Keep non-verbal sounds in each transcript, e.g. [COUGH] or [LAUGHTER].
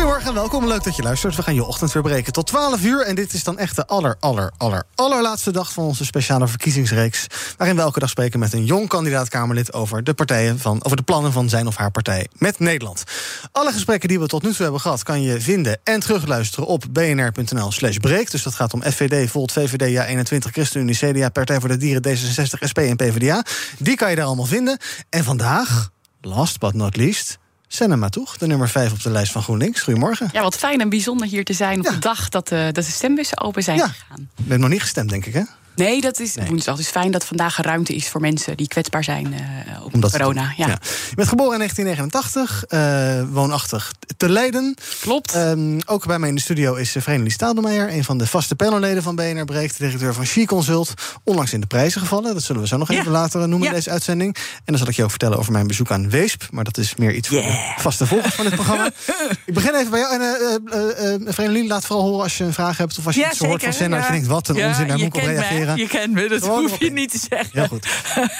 Goedemorgen en welkom. Leuk dat je luistert. We gaan je ochtend weer breken tot 12 uur. En dit is dan echt de aller, aller, aller, allerlaatste dag van onze speciale verkiezingsreeks. Waarin we elke dag spreken met een jong kandidaat-Kamerlid over de, partijen van, over de plannen van zijn of haar partij met Nederland. Alle gesprekken die we tot nu toe hebben gehad kan je vinden en terugluisteren op bnr.nl/slash. Dus dat gaat om FVD, Volt, VVD, Ja 21, ChristenUnie, CDA, Partij voor de Dieren, D66, SP en PvdA. Die kan je daar allemaal vinden. En vandaag, last but not least. Senna Matoeg, de nummer 5 op de lijst van GroenLinks. Goedemorgen. Ja, wat fijn en bijzonder hier te zijn op Ja. de dag dat de, dat de stembussen open zijn Ja. gegaan. Je bent nog niet gestemd, denk ik, hè? Nee, dat is Nee. woensdag. Dus fijn dat vandaag er ruimte is voor mensen die kwetsbaar zijn eh op Om dat te corona. Ja. Je bent geboren in 1989, eh, woonachtig te Leiden. Klopt. Ehm, ook bij mij in de studio is uh, Vreemdelie Stadelmeijer... een van de vaste panelleden van BNR Breekt... directeur van She Consult. Onlangs in de prijzen gevallen. Dat zullen we zo nog Ja. even later noemen in Ja. deze uitzending. En dan zal ik je ook vertellen over mijn bezoek aan Weesp. Maar dat is meer iets voor de vaste volgers van dit programma. [LAUGHS] ik begin even bij jou. En uh, uh, uh, laat vooral horen als je een vraag hebt... of als je iets hoort van Senna, als je denkt... wat een onzin, daar moet ik op reageren. Je kent me, dat Gewoon hoef je in. niet te zeggen. Heel goed.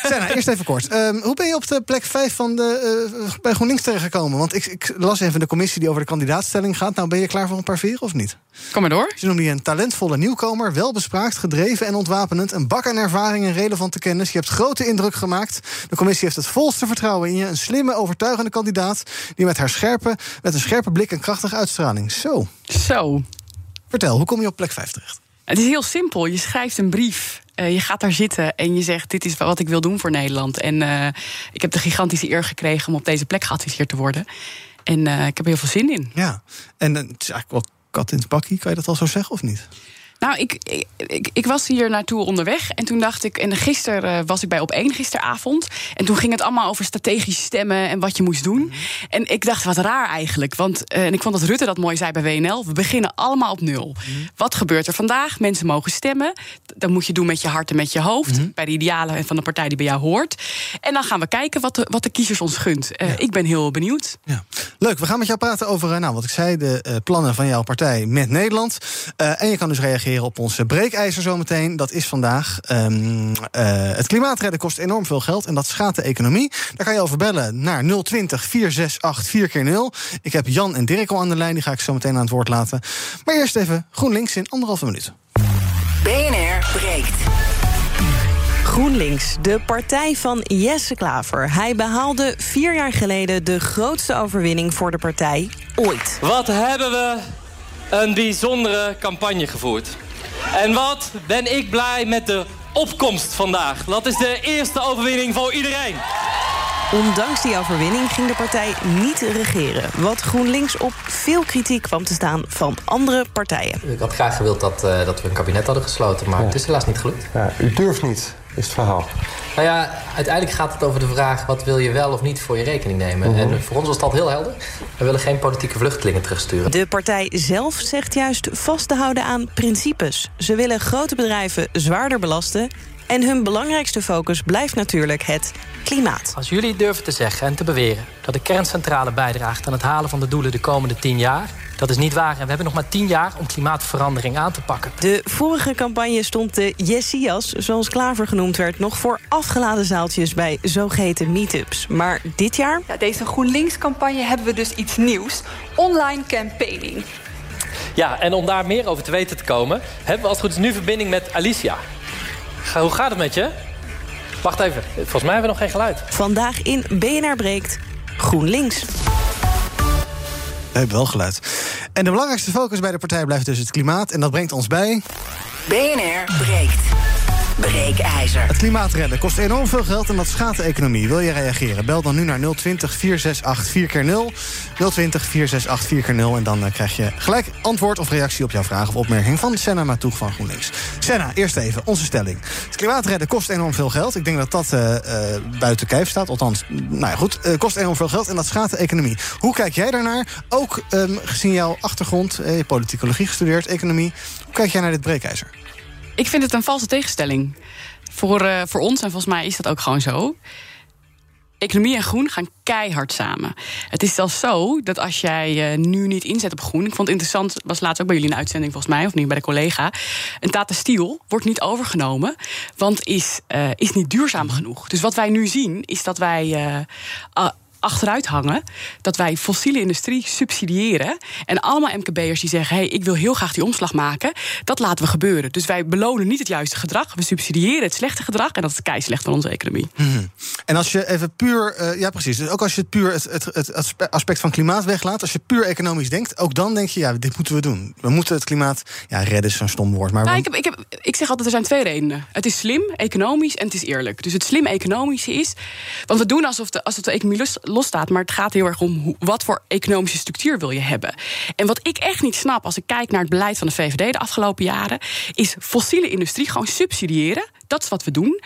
Senna, eerst even kort. Ehm, hoe ben je op de plek 5 van de, eh, bij GroenLinks terechtgekomen? Want ik, ik las even de commissie die over de kandidaatstelling gaat. Nou, ben je klaar voor een paar veren of niet? Kom maar door. Ze noemen je een talentvolle nieuwkomer, welbespraakt, gedreven en ontwapenend. Een bak aan ervaring en relevante kennis. Je hebt grote indruk gemaakt. De commissie heeft het volste vertrouwen in je. Een slimme, overtuigende kandidaat. Die met haar scherpe, met een scherpe blik en krachtige uitstraling. Zo. Zo. Vertel, hoe kom je op plek 5 terecht? Het is heel simpel. Je schrijft een brief. eh, je gaat daar zitten en je zegt: Dit is wat ik wil doen voor Nederland. En eh, ik heb de gigantische eer gekregen om op deze plek geadviseerd te worden. En eh, ik heb er heel veel zin in. Ja. En het is eigenlijk wel kat in het bakkie. Kan je dat al zo zeggen of niet? Nou, ik, ik, ik, ik was hier naartoe onderweg. En toen dacht ik. En gisteren eh, was ik bij op één gisteravond. En toen ging het allemaal over strategisch stemmen en wat je moest doen. En ik dacht, wat raar eigenlijk. Want eh, en ik vond dat Rutte dat mooi zei bij WNL. We beginnen allemaal op nul. Wat gebeurt er vandaag? Mensen mogen stemmen. Dat moet je doen met je hart en met je hoofd. Bij de idealen van de partij die bij jou hoort. En dan gaan we kijken wat de, wat de kiezers ons gunt. Eh, Ik ben heel benieuwd. Ja. Leuk, we gaan met jou praten over, nou, wat ik zei, de plannen van jouw partij met Nederland. En je kan dus reageren op onze breekijzer zometeen. Dat is vandaag. ehm, eh, het klimaatredden kost enorm veel geld en dat schaadt de economie. Daar kan je over bellen naar 020 468 4 keer 0 Ik heb Jan en Dirk al aan de lijn, die ga ik zo meteen aan het woord laten. Maar eerst even GroenLinks in anderhalve minuut. BNR breekt. GroenLinks, de partij van Jesse Klaver. Hij behaalde vier jaar geleden de grootste overwinning voor de partij ooit. Wat hebben we een bijzondere campagne gevoerd. En wat ben ik blij met de opkomst vandaag. Dat is de eerste overwinning voor iedereen. Ondanks die overwinning ging de partij niet regeren. Wat GroenLinks op veel kritiek kwam te staan van andere partijen. Ik had graag gewild dat, eh, dat we een kabinet hadden gesloten, maar het is helaas niet gelukt. Ja, u durft niet, is het verhaal. Nou ja, uiteindelijk gaat het over de vraag... wat wil je wel of niet voor je rekening nemen. En voor ons was dat heel helder. We willen geen politieke vluchtelingen terugsturen. De partij zelf zegt juist vast te houden aan principes. Ze willen grote bedrijven zwaarder belasten. En hun belangrijkste focus blijft natuurlijk het klimaat. Als jullie durven te zeggen en te beweren dat de kerncentrale bijdraagt aan het halen van de doelen de komende tien jaar, dat is niet waar. En we hebben nog maar tien jaar om klimaatverandering aan te pakken. De vorige campagne stond de Yesias, zoals Klaver genoemd werd... nog voor afgeladen zaaltjes bij zogeheten meetups. Maar dit jaar Ja, deze GroenLinks-campagne hebben we dus iets nieuws. Online campaigning. Ja, en om daar meer over te weten te komen, hebben we als het goed is nu verbinding met Alicia. Hoe gaat het met je? Wacht even, volgens mij hebben we nog geen geluid. vandaag in BNR breekt GroenLinks. We hebben wel geluid. En de belangrijkste focus bij de partij blijft dus het klimaat. En dat brengt ons bij. BNR breekt. Breekijzer. Het klimaat redden kost enorm veel geld en dat schaadt de economie. Wil je reageren? Bel dan nu naar 020 468 4x0. 020 468 4x0 en dan uh, krijg je gelijk antwoord of reactie op jouw vraag of opmerking van Senna Matoeg van GroenLinks. Senna, eerst even onze stelling. Het klimaat redden kost enorm veel geld. Ik denk dat dat uh, uh, buiten kijf staat. Althans, nou ja, goed. kost enorm veel geld en dat schaadt de economie. Hoe kijk jij daarnaar? Ook um, gezien jouw achtergrond, je hebt politicologie gestudeerd, economie. Hoe kijk jij naar dit breekijzer? Ik vind het een valse tegenstelling. Voor, uh, voor ons, en volgens mij is dat ook gewoon zo. Economie en groen gaan keihard samen. Het is zelfs zo dat als jij uh, nu niet inzet op groen. Ik vond het interessant, was laatst ook bij jullie een uitzending volgens mij, of niet bij de collega. Een Tata Steel wordt niet overgenomen, want is, uh, is niet duurzaam genoeg. Dus wat wij nu zien, is dat wij achteruit hangen. Dat wij fossiele industrie subsidiëren. En allemaal MKB'ers die zeggen: hey, ik wil heel graag die omslag maken. Dat laten we gebeuren. Dus wij belonen niet het juiste gedrag. We subsidiëren het slechte gedrag. En dat is kei slecht van onze economie. Mm-hmm. En als je even puur. Uh, ja, precies. Dus ook als je het puur het, het, het, aspect van klimaat weglaat. Als je puur economisch denkt. Ook dan denk je: ja, dit moeten we doen. We moeten het klimaat. Ja, redden is zo'n stom woord. Maar nou, we... ik, heb, ik, heb, ik zeg altijd: er zijn twee redenen. Het is slim, economisch en het is eerlijk. Dus het slim economische is. Want we doen alsof de, alsof de economie losstaat. Maar het gaat heel erg om wat voor economische structuur wil je hebben. En wat ik echt niet snap als ik kijk naar het beleid van de VVD de afgelopen jaren, is fossiele industrie gewoon subsidiëren. Dat is wat we doen.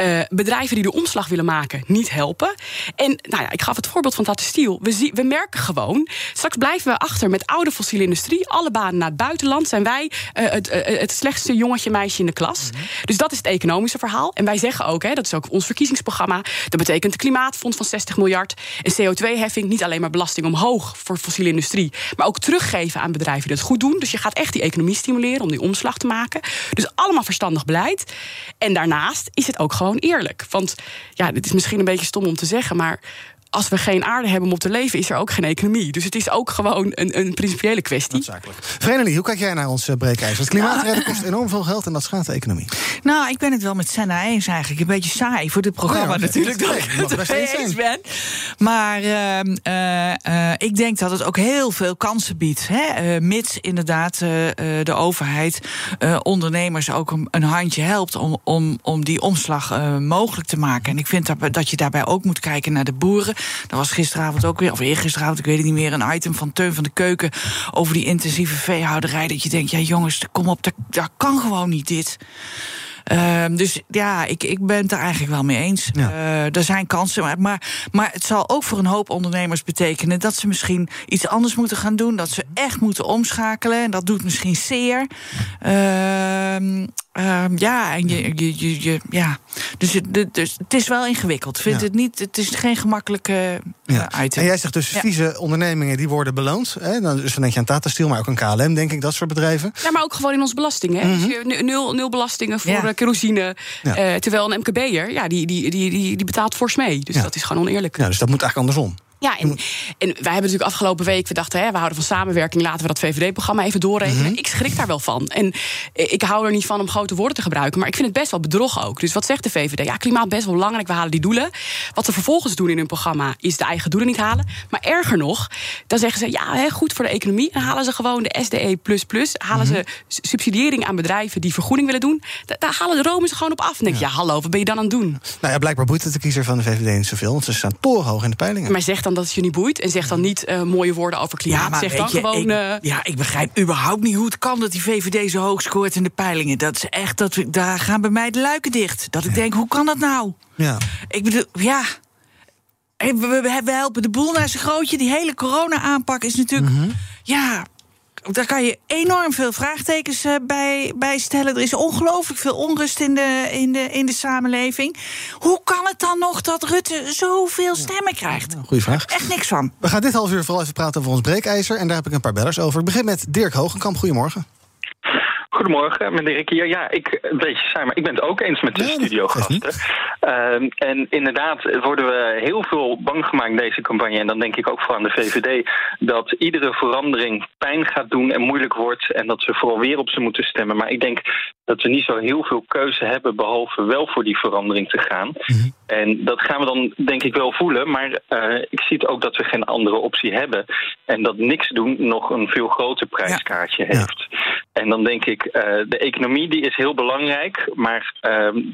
Uh, bedrijven die de omslag willen maken, niet helpen. En nou ja, ik gaf het voorbeeld van Tata Steel. We, zie, we merken gewoon, straks blijven we achter met oude fossiele industrie. Alle banen naar het buitenland zijn wij uh, het, uh, het slechtste jongetje, meisje in de klas. Mm -hmm. Dus dat is het economische verhaal. En wij zeggen ook, hè, dat is ook ons verkiezingsprogramma. Dat betekent een klimaatfonds van 60 miljard. Een CO2-heffing, niet alleen maar belasting omhoog voor fossiele industrie. Maar ook teruggeven aan bedrijven die het goed doen. Dus je gaat echt die economie stimuleren om die omslag te maken. Dus allemaal verstandig beleid. En daarnaast is het ook gewoon eerlijk. Want ja, dit is misschien een beetje stom om te zeggen, maar als we geen aarde hebben om op te leven, is er ook geen economie. Dus het is ook gewoon een, een principiële kwestie. Vrenelie, hoe kijk jij naar ons breekijzer? Het klimaatredden kost enorm veel geld en dat schaadt de economie. Nou, ik ben het wel met Senna eens eigenlijk. Een beetje saai voor dit programma ja, natuurlijk, dat ik het er mee eens ben. Maar uh, uh, ik denk dat het ook heel veel kansen biedt. Hè? Uh, mits inderdaad de overheid ondernemers ook een, een, handje helpt... om, om, om die omslag mogelijk te maken. En ik vind dat, dat je daarbij ook moet kijken naar de boeren... Er was gisteravond ook weer, of eergisteravond, ik weet het niet meer, een item van Teun van de Keuken over die intensieve veehouderij. Dat je denkt, ja jongens, kom op, dat, dat kan gewoon niet dit. Uh, dus ja, ik, ik ben het er eigenlijk wel mee eens. Ja. Uh, er zijn kansen, maar, maar, maar het zal ook voor een hoop ondernemers betekenen dat ze misschien iets anders moeten gaan doen. Dat ze echt moeten omschakelen. En dat doet misschien zeer. Uh, ja, en je, je, je, je, ja. Dus, het, dus het is wel ingewikkeld. Ik vind ja. het niet, het is geen gemakkelijke ja. item. En jij zegt dus vieze ondernemingen die worden beloond. Hè? Dus dan denk je aan Tata Steel, maar ook aan KLM, denk ik, dat soort bedrijven. Ja, maar ook gewoon in onze belastingen. Mm -hmm. dus nul, nul belastingen voor kerosine. Uh, terwijl een MKB'er, ja, die, die, die, die, die betaalt fors mee. Dus dat is gewoon oneerlijk. Ja, dus dat moet eigenlijk andersom. Ja, en, en wij hebben natuurlijk afgelopen week, we dachten, hè, we houden van samenwerking, laten we dat VVD-programma even doorrekenen. Mm -hmm. Ik schrik daar wel van. En ik hou er niet van om grote woorden te gebruiken, maar ik vind het best wel bedrog ook. Dus wat zegt de VVD? Ja, klimaat best wel belangrijk, we halen die doelen. Wat ze vervolgens doen in hun programma is de eigen doelen niet halen. Maar erger nog, dan zeggen ze, ja, hè, goed voor de economie. Dan halen ze gewoon de SDE, halen mm -hmm. ze subsidiëring aan bedrijven die vergoeding willen doen. Daar halen de Romen ze gewoon op af. En denk ja. ja, hallo, wat ben je dan aan het doen? Nou ja, blijkbaar boeit het de kiezer van de VVD niet zoveel, want ze staan torenhoog in de peilingen. Maar zegt dan dat het je niet boeit. En zeg dan niet uh, mooie woorden over klimaat. Ja, maar zeg dan je, gewoon. Ik, uh... Ja, ik begrijp überhaupt niet hoe het kan dat die VVD zo hoog scoort in de peilingen. Dat is echt, dat we, daar gaan bij mij de luiken dicht. Dat ik ja. denk, hoe kan dat nou? Ja. Ik bedoel, ja. We, we, we helpen de boel naar zijn grootje. Die hele corona-aanpak is natuurlijk. Mm -hmm. Ja, daar kan je enorm veel vraagtekens uh, bij, bij stellen. Er is ongelooflijk veel onrust in de, in, de, in de samenleving. Hoe kan het dan nog dat Rutte zoveel stemmen krijgt? Ja, goeie vraag. Echt niks van. We gaan dit half uur vooral even praten over ons breekijzer. En daar heb ik een paar bellers over. Ik begin met Dirk Hogenkamp. Goedemorgen. Goedemorgen, meneer Rikke. Ja, ik, een beetje saai, maar ik ben het ook eens met de studiogasten. Uh, en inderdaad worden we heel veel bang gemaakt deze campagne. En dan denk ik ook voor aan de VVD dat iedere verandering pijn gaat doen en moeilijk wordt. En dat ze vooral weer op ze moeten stemmen. Maar ik denk dat we niet zo heel veel keuze hebben, behalve wel voor die verandering te gaan. Mm -hmm. En dat gaan we dan denk ik wel voelen. Maar uh, ik zie het ook dat we geen andere optie hebben. En dat niks doen nog een veel groter prijskaartje ja. heeft. Ja. En dan denk ik, uh, de economie die is heel belangrijk, maar uh,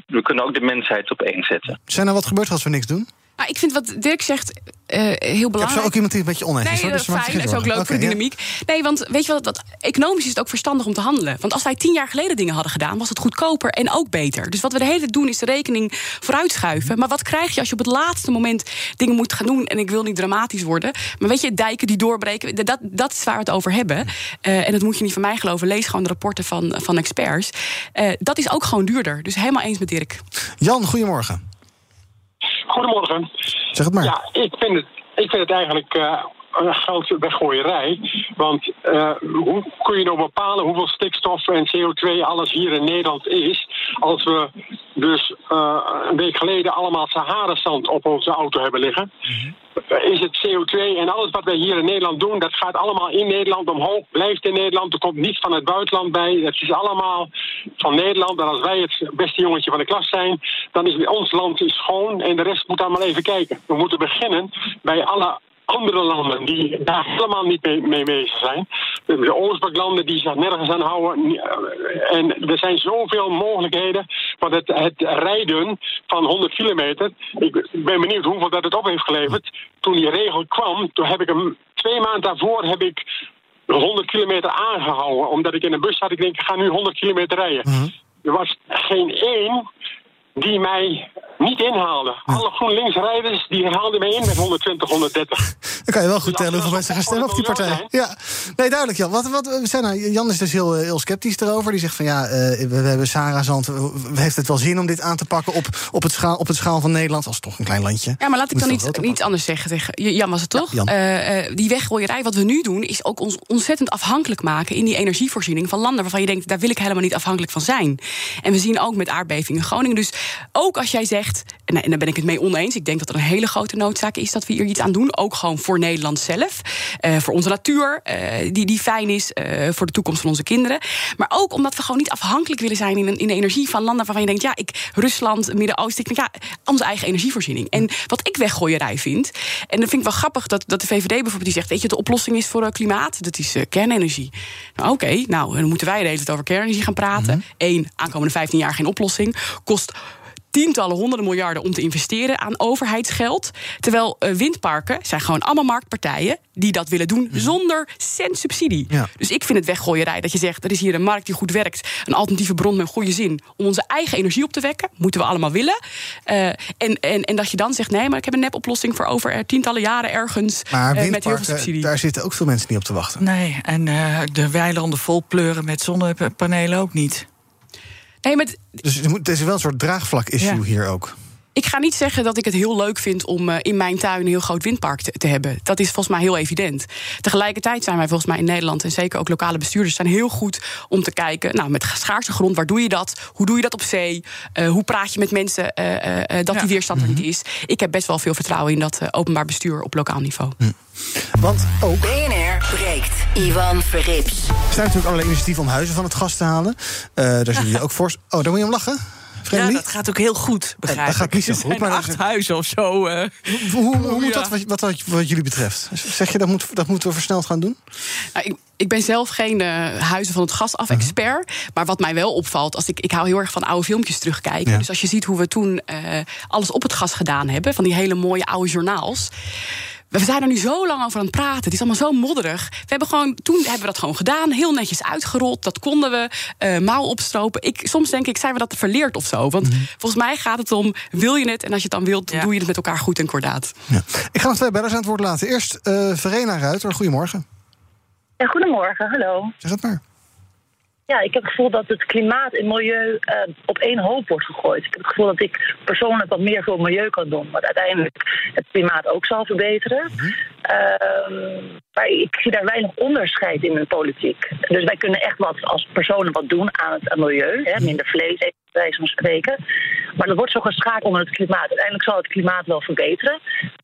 we kunnen ook de mensheid op één zetten. Zijn er wat gebeurt als we niks doen? Nou, ik vind wat Dirk zegt uh, heel belangrijk. Ik heb zo ook iemand die een beetje oneens nee, is. Hoor, dus dat is fijn, dat is ook leuk okay, voor de dynamiek. Ja. Nee, want weet je wat, economisch is het ook verstandig om te handelen. Want als wij tien jaar geleden dingen hadden gedaan, was het goedkoper en ook beter. Dus wat we de hele tijd doen, is de rekening vooruitschuiven. Maar wat krijg je als je op het laatste moment dingen moet gaan doen? En ik wil niet dramatisch worden. Maar weet je, dijken die doorbreken, dat, dat is waar we het over hebben. Uh, en dat moet je niet van mij geloven. Lees gewoon de rapporten van, van experts. Uh, dat is ook gewoon duurder. Dus helemaal eens met Dirk. Jan, goedemorgen. Goedemorgen. Zeg het maar. Ja, ik vind het, ik vind het eigenlijk een grote weggooierij. Want uh, hoe kun je nou bepalen hoeveel stikstof en CO2 alles hier in Nederland is... als we dus uh, een week geleden allemaal Sahara-zand op onze auto hebben liggen... Mm-hmm. Is het CO2 en alles wat wij hier in Nederland doen, dat gaat allemaal in Nederland omhoog, blijft in Nederland. Er komt niets van het buitenland bij. Het is allemaal van Nederland. En als wij het beste jongetje van de klas zijn, dan is ons land schoon en de rest moet allemaal even kijken. We moeten beginnen bij alle andere landen die daar helemaal niet mee, mee bezig zijn. De Oostbloklanden die zich nergens aan houden. En er zijn zoveel mogelijkheden. Want het, het rijden van 100 kilometer, ik ben benieuwd hoeveel dat het op heeft geleverd. Toen die regel kwam, toen heb ik hem twee maanden daarvoor heb ik 100 kilometer aangehouden. Omdat ik in een bus zat, ik denk, ik ga nu 100 kilometer rijden. Mm-hmm. Er was geen één die mij niet inhaalde. Alle GroenLinks-rijders die haalden mij in met 120, 130. Dan kan je wel goed tellen hoeveel mensen gaan stemmen op die partij. Ja, nee, duidelijk Jan. Wat, wat, we zijn nou, Jan is dus heel, heel sceptisch erover. Die zegt van ja, uh, we, we, hebben Sarah Zand. Heeft het wel zin om dit aan te pakken op, op, het, schaal, op het schaal van Nederland? Als toch een klein landje. Ja, maar laat ik dan iets, iets anders zeggen tegen Jan was het toch? Ja, uh, uh, die weggooierij, wat we nu doen, is ook ons ontzettend afhankelijk maken in die energievoorziening van landen waarvan je denkt, daar wil ik helemaal niet afhankelijk van zijn. En we zien ook met aardbevingen in Groningen. Dus ook als jij zegt, en, en daar ben ik het mee oneens, ik denk dat er een hele grote noodzaak is dat we hier iets aan doen. Ook gewoon voor Nederland zelf. Uh, voor onze natuur, uh, die, die fijn is. Uh, voor de toekomst van onze kinderen. Maar ook omdat we gewoon niet afhankelijk willen zijn in, in de energie van landen waarvan je denkt: ja, ik, Rusland, Midden-Oosten, ik denk ja, onze eigen energievoorziening. En wat ik weggooierij vind, en dat vind ik wel grappig dat, dat de VVD bijvoorbeeld die zegt: weet je, de oplossing is voor klimaat, dat is kernenergie. Nou, oké, okay, nou, dan moeten wij de hele tijd over kernenergie gaan praten. Eén, mm-hmm. aankomende 15 jaar geen oplossing. Kost tientallen, honderden miljarden om te investeren aan overheidsgeld. Terwijl uh, windparken zijn gewoon allemaal marktpartijen die dat willen doen zonder cent subsidie. Ja. Dus ik vind het weggooierij dat je zegt: er is hier een markt die goed werkt, een alternatieve bron met goede zin om onze eigen energie op te wekken. Moeten we allemaal willen. Uh, en, en, en dat je dan zegt: nee, maar ik heb een nepoplossing voor over tientallen jaren ergens maar uh, met heel veel subsidie. Daar zitten ook veel mensen niet op te wachten. Nee, en de weilanden vol pleuren met zonnepanelen ook niet. Nee, maar dus het is wel een soort draagvlak-issue ja. hier ook. Ik ga niet zeggen dat ik het heel leuk vind om uh, in mijn tuin een heel groot windpark te, te, hebben. Dat is volgens mij heel evident. Tegelijkertijd zijn wij volgens mij in Nederland en zeker ook lokale bestuurders zijn heel goed om te kijken, nou, met schaarse grond, waar doe je dat? Hoe doe je dat op zee? Uh, hoe praat je met mensen uh, dat ja. die weerstand er niet is? Ik heb best wel veel vertrouwen in dat openbaar bestuur op lokaal niveau. Hm. Want ook. BNR breekt. Ivan Verrips. Er zijn natuurlijk allerlei initiatieven om huizen van het gas te halen. daar zullen jullie ook voor. Oh, daar moet je om lachen. Ja, dat gaat ook heel goed, begrijp Dat gaat niet zo goed. Er zijn maar acht huizen of zo. Uh. Hoe, hoe, hoe moet dat wat, wat, jullie betreft? Zeg je dat, moet, dat moeten we versneld gaan doen? Nou, ik, ik ben zelf geen uh, huizen van het gas af expert. Uh-huh. Maar wat mij wel opvalt, als ik, ik hou heel erg van oude filmpjes terugkijken. Ja. Dus als je ziet hoe we toen uh, alles op het gas gedaan hebben, van die hele mooie oude journaals. We zijn er nu zo lang over aan het praten. Het is allemaal zo modderig. We hebben gewoon, toen hebben we dat gewoon gedaan. Heel netjes uitgerold. Dat konden we. Uh, mouw opstropen. Ik, soms denk ik, zijn we dat verleerd of zo? Want mm-hmm. volgens mij gaat het om, wil je het? En als je het dan wilt, ja. doe je het met elkaar goed en kordaat. Ja. Ik ga nog twee bellers aan het woord laten. Eerst uh, Verena Ruiter, goedemorgen. Ja, goedemorgen, hallo. Zeg het maar. Ja, ik heb het gevoel dat het klimaat en milieu uh, op één hoop wordt gegooid. Ik heb het gevoel dat ik persoonlijk wat meer voor milieu kan doen. Wat uiteindelijk het klimaat ook zal verbeteren. Mm-hmm. Uh, maar ik zie daar weinig onderscheid in de politiek. Dus wij kunnen echt wat als personen wat doen aan het milieu. Hè, minder vlees eten, wijze van spreken. Maar dat wordt zo geschaakt onder het klimaat. Uiteindelijk zal het klimaat wel verbeteren.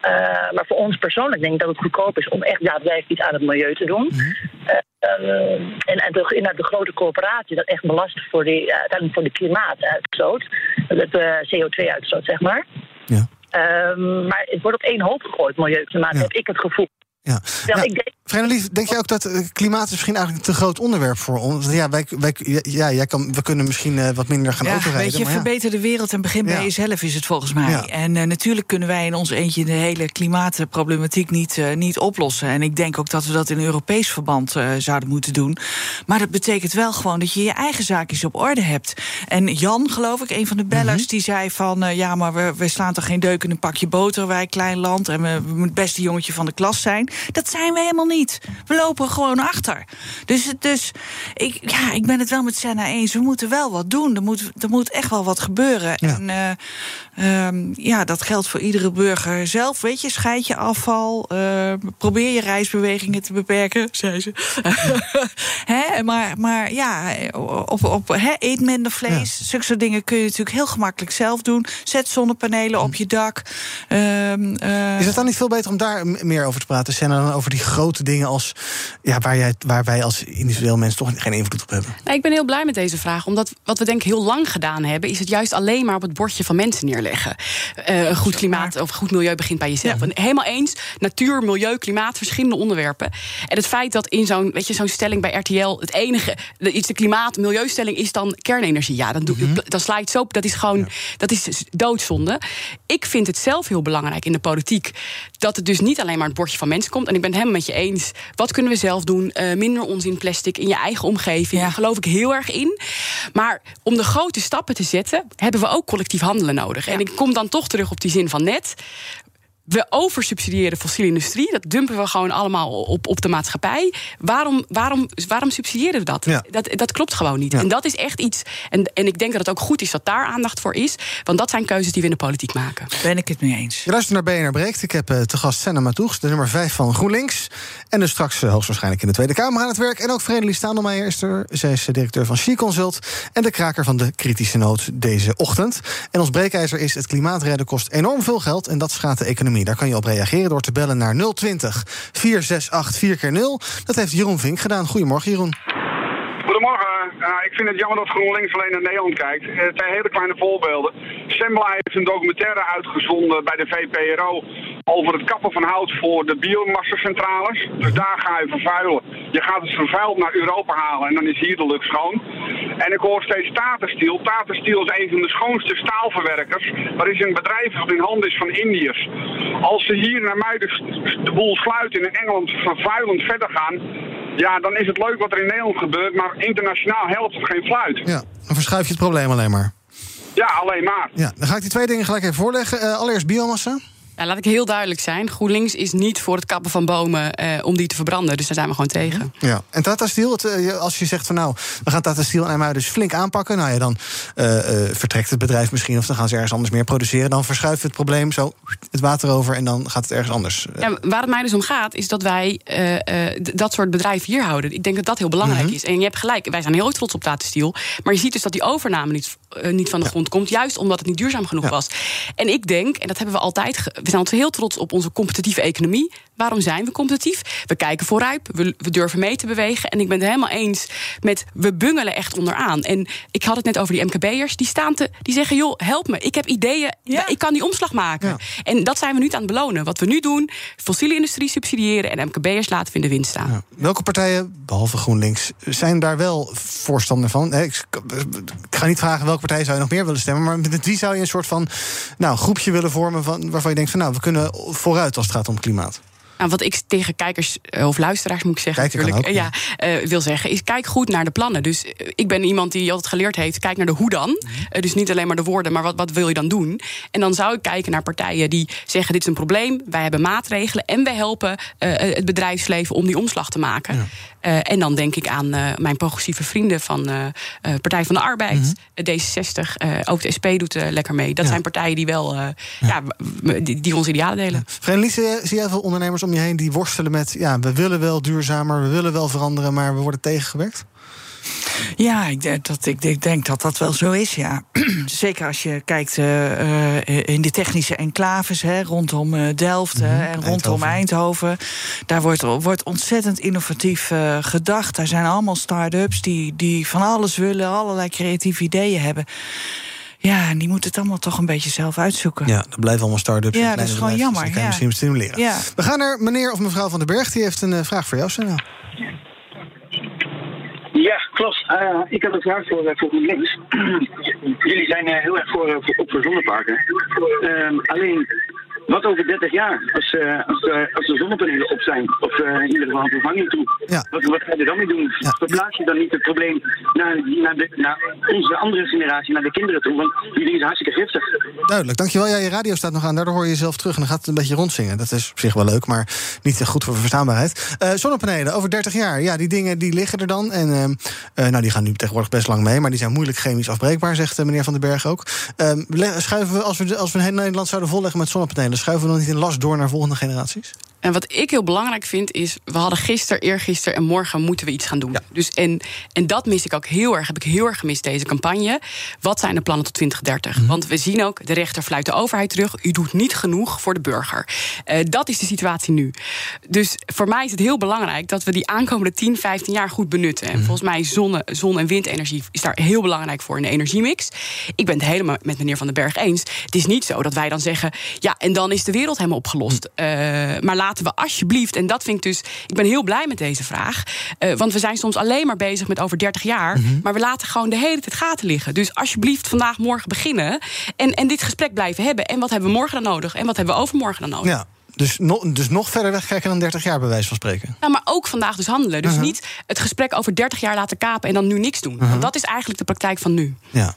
Uh, maar voor ons persoonlijk denk ik dat het goedkoop is om echt daadwerkelijk iets aan het milieu te doen. Mm-hmm. Um, en, en de, inderdaad de grote corporatie dat echt belast voor, uh, uiteindelijk voor de klimaatuitstoot. Het uh, CO2-uitstoot, zeg maar. Ja. Um, maar het wordt op één hoop gegooid, milieu klimaat, ja. heb ik het gevoel. Ja. Ik denk, Vrenelief, denk je ook dat eh, klimaat is misschien eigenlijk een te groot onderwerp voor ons? Ja, wij, wij, ja jij kan, we kunnen misschien eh, wat minder gaan Ja, autorijden. weet je, maar ja. verbeter de wereld en begin bij jezelf is het volgens mij. Ja. En eh, natuurlijk kunnen wij in ons eentje de hele klimaatproblematiek niet, eh, niet oplossen. En ik denk ook dat we dat in Europees verband eh, zouden moeten doen. Maar dat betekent wel gewoon dat je je eigen zaakjes op orde hebt. En Jan, geloof ik, een van de bellers, Mhm. die zei van... ja, maar we, we slaan toch geen deuk in een pakje boter, wij klein land... en we, we moeten het beste jongetje van de klas zijn. Dat zijn we helemaal niet. We lopen gewoon achter. Dus, dus ik, ja, ik ben het wel met Senna eens. We moeten wel wat doen. Er moet, er moet echt wel wat gebeuren. En eh, ehm, ja, dat geldt voor iedere burger zelf. Weet je, scheid je afval. eh, probeer je reisbewegingen te beperken, [LAUGHS] zei ze. [LAUGHS] hè, maar, maar ja, op, op, hè, eet minder vlees. Zulke soort dingen kun je natuurlijk heel gemakkelijk zelf doen. Zet zonnepanelen op je dak. Ehm, eh, Is het dan niet veel beter om daar meer over te praten, Senna, dan over die grote dingen als ja, waar, jij, waar wij als individueel mens toch geen invloed op hebben? Nou, ik ben heel blij met deze vraag. Omdat wat we denk ik heel lang gedaan hebben... is het juist alleen maar op het bordje van mensen neerleggen. Eh, een goed klimaat of goed milieu begint bij jezelf. En helemaal eens, natuur, milieu, klimaat, verschillende onderwerpen. En het feit dat in zo'n weet je, zo'n stelling bij RTL... het enige, iets de klimaat, milieustelling is dan kernenergie. Ja, dan, doe, dan sla je het zo op. Dat is gewoon dat is doodzonde. Ik vind het zelf heel belangrijk in de politiek... dat het dus niet alleen maar het bordje van mensen komt. En ik ben het helemaal met je eens. Wat kunnen we zelf doen? Eh, minder onzin plastic in je eigen omgeving. Daar geloof ik heel erg in. Maar om de grote stappen te zetten... hebben we ook collectief handelen nodig. En ik kom dan toch terug op die zin van net... We oversubsidiëren fossiele industrie. Dat dumpen we gewoon allemaal op, op de maatschappij. Waarom, waarom, waarom subsidiëren we dat? Ja. dat? Dat klopt gewoon niet. En dat is echt iets. En, en ik denk dat het ook goed is dat daar aandacht voor is. Want dat zijn keuzes die we in de politiek maken. Ben ik het mee eens. Je luistert naar BNR Breekt. Ik heb eh, te gast Senna Matoegs, de nummer 5 van GroenLinks. En dus straks eh, hoogstwaarschijnlijk in de Tweede Kamer aan het werk. En ook Vredelie Staandelmeijer is er. Zij is eh, directeur van She Consult. En de kraker van de kritische noot deze ochtend. En ons breekijzer is het klimaatredden kost enorm veel geld. En dat schaadt de economie. Daar kan je op reageren door te bellen naar 020 468 4 keer 0 Dat heeft Jeroen Vink gedaan. Goedemorgen Jeroen. Ik vind het jammer dat GroenLinks alleen naar Nederland kijkt. Eh, twee hele kleine voorbeelden. Sembla heeft een documentaire uitgezonden bij de VPRO over het kappen van hout voor de biomassacentrales. Dus daar ga je vervuilen. Je gaat het vervuild naar Europa halen en dan is hier de lucht schoon. En ik hoor steeds Tata Steel. Is een van de schoonste staalverwerkers. Maar is een bedrijf dat in handen is van Indiërs. Als ze hier naar Muiden de boel sluiten en in Engeland vervuilend verder gaan... Ja, dan is het leuk wat er in Nederland gebeurt, maar internationaal helpt het geen fluit. Ja, dan verschuif je het probleem alleen maar. Ja, alleen maar. Ja, dan ga ik die twee dingen gelijk even voorleggen. Eh, allereerst biomassa. Ja, laat ik heel duidelijk zijn. GroenLinks is niet voor het kappen van bomen eh, om die te verbranden. Dus daar zijn we gewoon tegen. Ja, en Tata Steel, het, eh, als je zegt van nou, we gaan Tata Steel en IJmuiden dus flink aanpakken, nou ja, dan eh, eh, vertrekt het bedrijf misschien of dan gaan ze ergens anders meer produceren. Dan verschuift het probleem zo het water over en dan gaat het ergens anders. Ja, waar het mij dus om gaat, is dat wij dat soort bedrijven hier houden. Ik denk dat dat heel belangrijk Mhm. is. En je hebt gelijk, wij zijn heel trots op Tata Steel. Maar je ziet dus dat die overname niet, niet van de grond komt. Juist omdat het niet duurzaam genoeg was. En ik denk, en dat hebben we altijd... we zijn altijd heel trots op onze competitieve economie. Waarom zijn we competitief? We kijken vooruit, we, we durven mee te bewegen. En ik ben het helemaal eens met, we bungelen echt onderaan. En ik had het net over die MKB'ers. Die, staan te, die zeggen, joh, help me. Ik heb ideeën, ik kan die omslag maken. En dat zijn we nu aan het belonen. Wat we nu doen, fossiele industrie subsidiëren... en MKB'ers laten we in de wind staan. Welke partijen, behalve GroenLinks, zijn daar wel voorstander van? Ik ga niet vragen welke partij zou je nog meer willen stemmen, maar met wie zou je een soort van nou, groepje willen vormen van, waarvan je denkt nou, we kunnen vooruit als het gaat om klimaat? Nou, wat ik tegen kijkers eh, of luisteraars moet ik zeggen, Kijken natuurlijk, ook, eh, ja, eh, wil zeggen, is kijk goed naar de plannen. Dus ik ben iemand die altijd geleerd heeft, kijk naar de hoe dan. Mhm. Dus niet alleen maar de woorden, maar wat, wat wil je dan doen? En dan zou ik kijken naar partijen die zeggen: dit is een probleem, wij hebben maatregelen en wij helpen het bedrijfsleven om die omslag te maken. En dan denk ik aan mijn progressieve vrienden van Partij van de Arbeid, Mhm. eh, D66, eh, ook de SP doet lekker mee. Dat Ja. zijn partijen die wel ja. w- die, die onze idealen delen. Vreemd, zie, zie jij veel ondernemers om je heen die worstelen met ja, we willen wel duurzamer, we willen wel veranderen, maar we worden tegengewerkt? Ja, ik denk dat, ik, denk dat dat wel zo is, ja. [CLEARS THROAT] Zeker als je kijkt eh, eh, in de technische enclaves hè, rondom eh, Delft hè, en rondom Eindhoven. Daar wordt, wordt ontzettend innovatief gedacht. Daar zijn allemaal start-ups die, die van alles willen, allerlei creatieve ideeën hebben. Ja, en die moeten het allemaal toch een beetje zelf uitzoeken. Ja, dat blijven allemaal start-ups. Ja, dat is gewoon jammer, kan ja. misschien stimuleren. Ja. We gaan naar meneer of mevrouw van den Berg. Die heeft een eh, vraag voor jou, Senna. Ja, klopt. Eh, ik heb een vraag voor, uh, voor GroenLinks. [CLEARS THROAT] Jullie zijn eh, heel erg voor, eh, voor, op voor zonneparken. Ehm, alleen, wat over 30 jaar, als, eh, als, als de zonnepanelen op zijn, of eh, in ieder geval vervanging toe, wat, wat ga je dan mee doen? Verplaats je dan niet het probleem naar, naar, de, naar onze andere generatie, naar de kinderen toe? Want die dingen zijn hartstikke giftig. Duidelijk, dankjewel. Ja, je radio staat nog aan, daardoor hoor je jezelf terug... en dan gaat het een beetje rondzingen. Dat is op zich wel leuk, maar niet goed voor verstaanbaarheid. Zonnepanelen, over 30 jaar. Ja, die dingen die liggen er dan. En ehm, eh, nou, die gaan nu tegenwoordig best lang mee... maar die zijn moeilijk chemisch afbreekbaar, zegt meneer Van den Berg ook. Ehm, schuiven we, als we, als we Nederland zouden volleggen met zonnepanelen... schuiven we dan niet in last door naar volgende generaties? En wat ik heel belangrijk vind is, we hadden gisteren, eergisteren en morgen moeten we iets gaan doen. Dus en, en dat mis ik ook heel erg, heb ik heel erg gemist deze campagne. Wat zijn de plannen tot 2030? Want we zien ook, de rechter fluit de overheid terug. U doet niet genoeg voor de burger. Eh, dat is de situatie nu. Dus voor mij is het heel belangrijk dat we die aankomende 10, 15 jaar goed benutten. En volgens mij zonne, zon- en windenergie is daar heel belangrijk voor in de energiemix. Ik ben het helemaal met meneer Van den Berg eens. Het is niet zo dat wij dan zeggen, ja, en dan is de wereld helemaal opgelost. Eh, maar laten we alsjeblieft, en dat vind ik dus, ik ben heel blij met deze vraag. eh, want we zijn soms alleen maar bezig met over 30 jaar. Maar we laten gewoon de hele tijd gaten liggen. Dus alsjeblieft vandaag, morgen beginnen. En, en dit gesprek blijven hebben. En wat hebben we morgen dan nodig? En wat hebben we overmorgen dan nodig? Ja, dus, no, dus nog verder wegkijken dan 30 jaar, bij wijze van spreken. Nou, maar ook vandaag dus handelen. Dus Mhm. niet het gesprek over 30 jaar laten kapen en dan nu niks doen. Mhm. Want dat is eigenlijk de praktijk van nu. Ja.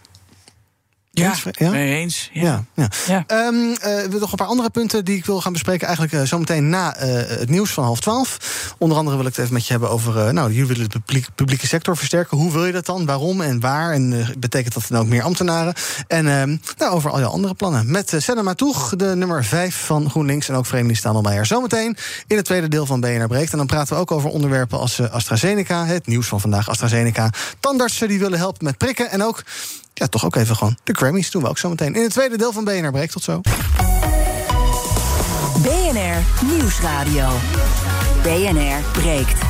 Ja, Eens, ja? mee eens. Ja, ja. Ehm, eh, we hebben nog een paar andere punten die ik wil gaan bespreken. Eigenlijk eh, zometeen na eh, het nieuws van half twaalf. Onder andere wil ik het even met je hebben over. nou, jullie willen de publiek- publieke sector versterken. Hoe wil je dat dan? Waarom en waar? En betekent dat dan ook meer ambtenaren? En ehm, nou, over al je andere plannen. Met uh, Senna Matoeg, de nummer 5 van GroenLinks. En ook Vereniging Stadelmeijer. Zometeen in het tweede deel van BNR Breekt. En dan praten we ook over onderwerpen als AstraZeneca. Het nieuws van vandaag, AstraZeneca. Tandartsen die willen helpen met prikken. En ook ja, toch ook even gewoon de Grammys doen we ook zo meteen. In het tweede deel van BNR Breekt. Tot zo. BNR Nieuwsradio. BNR breekt.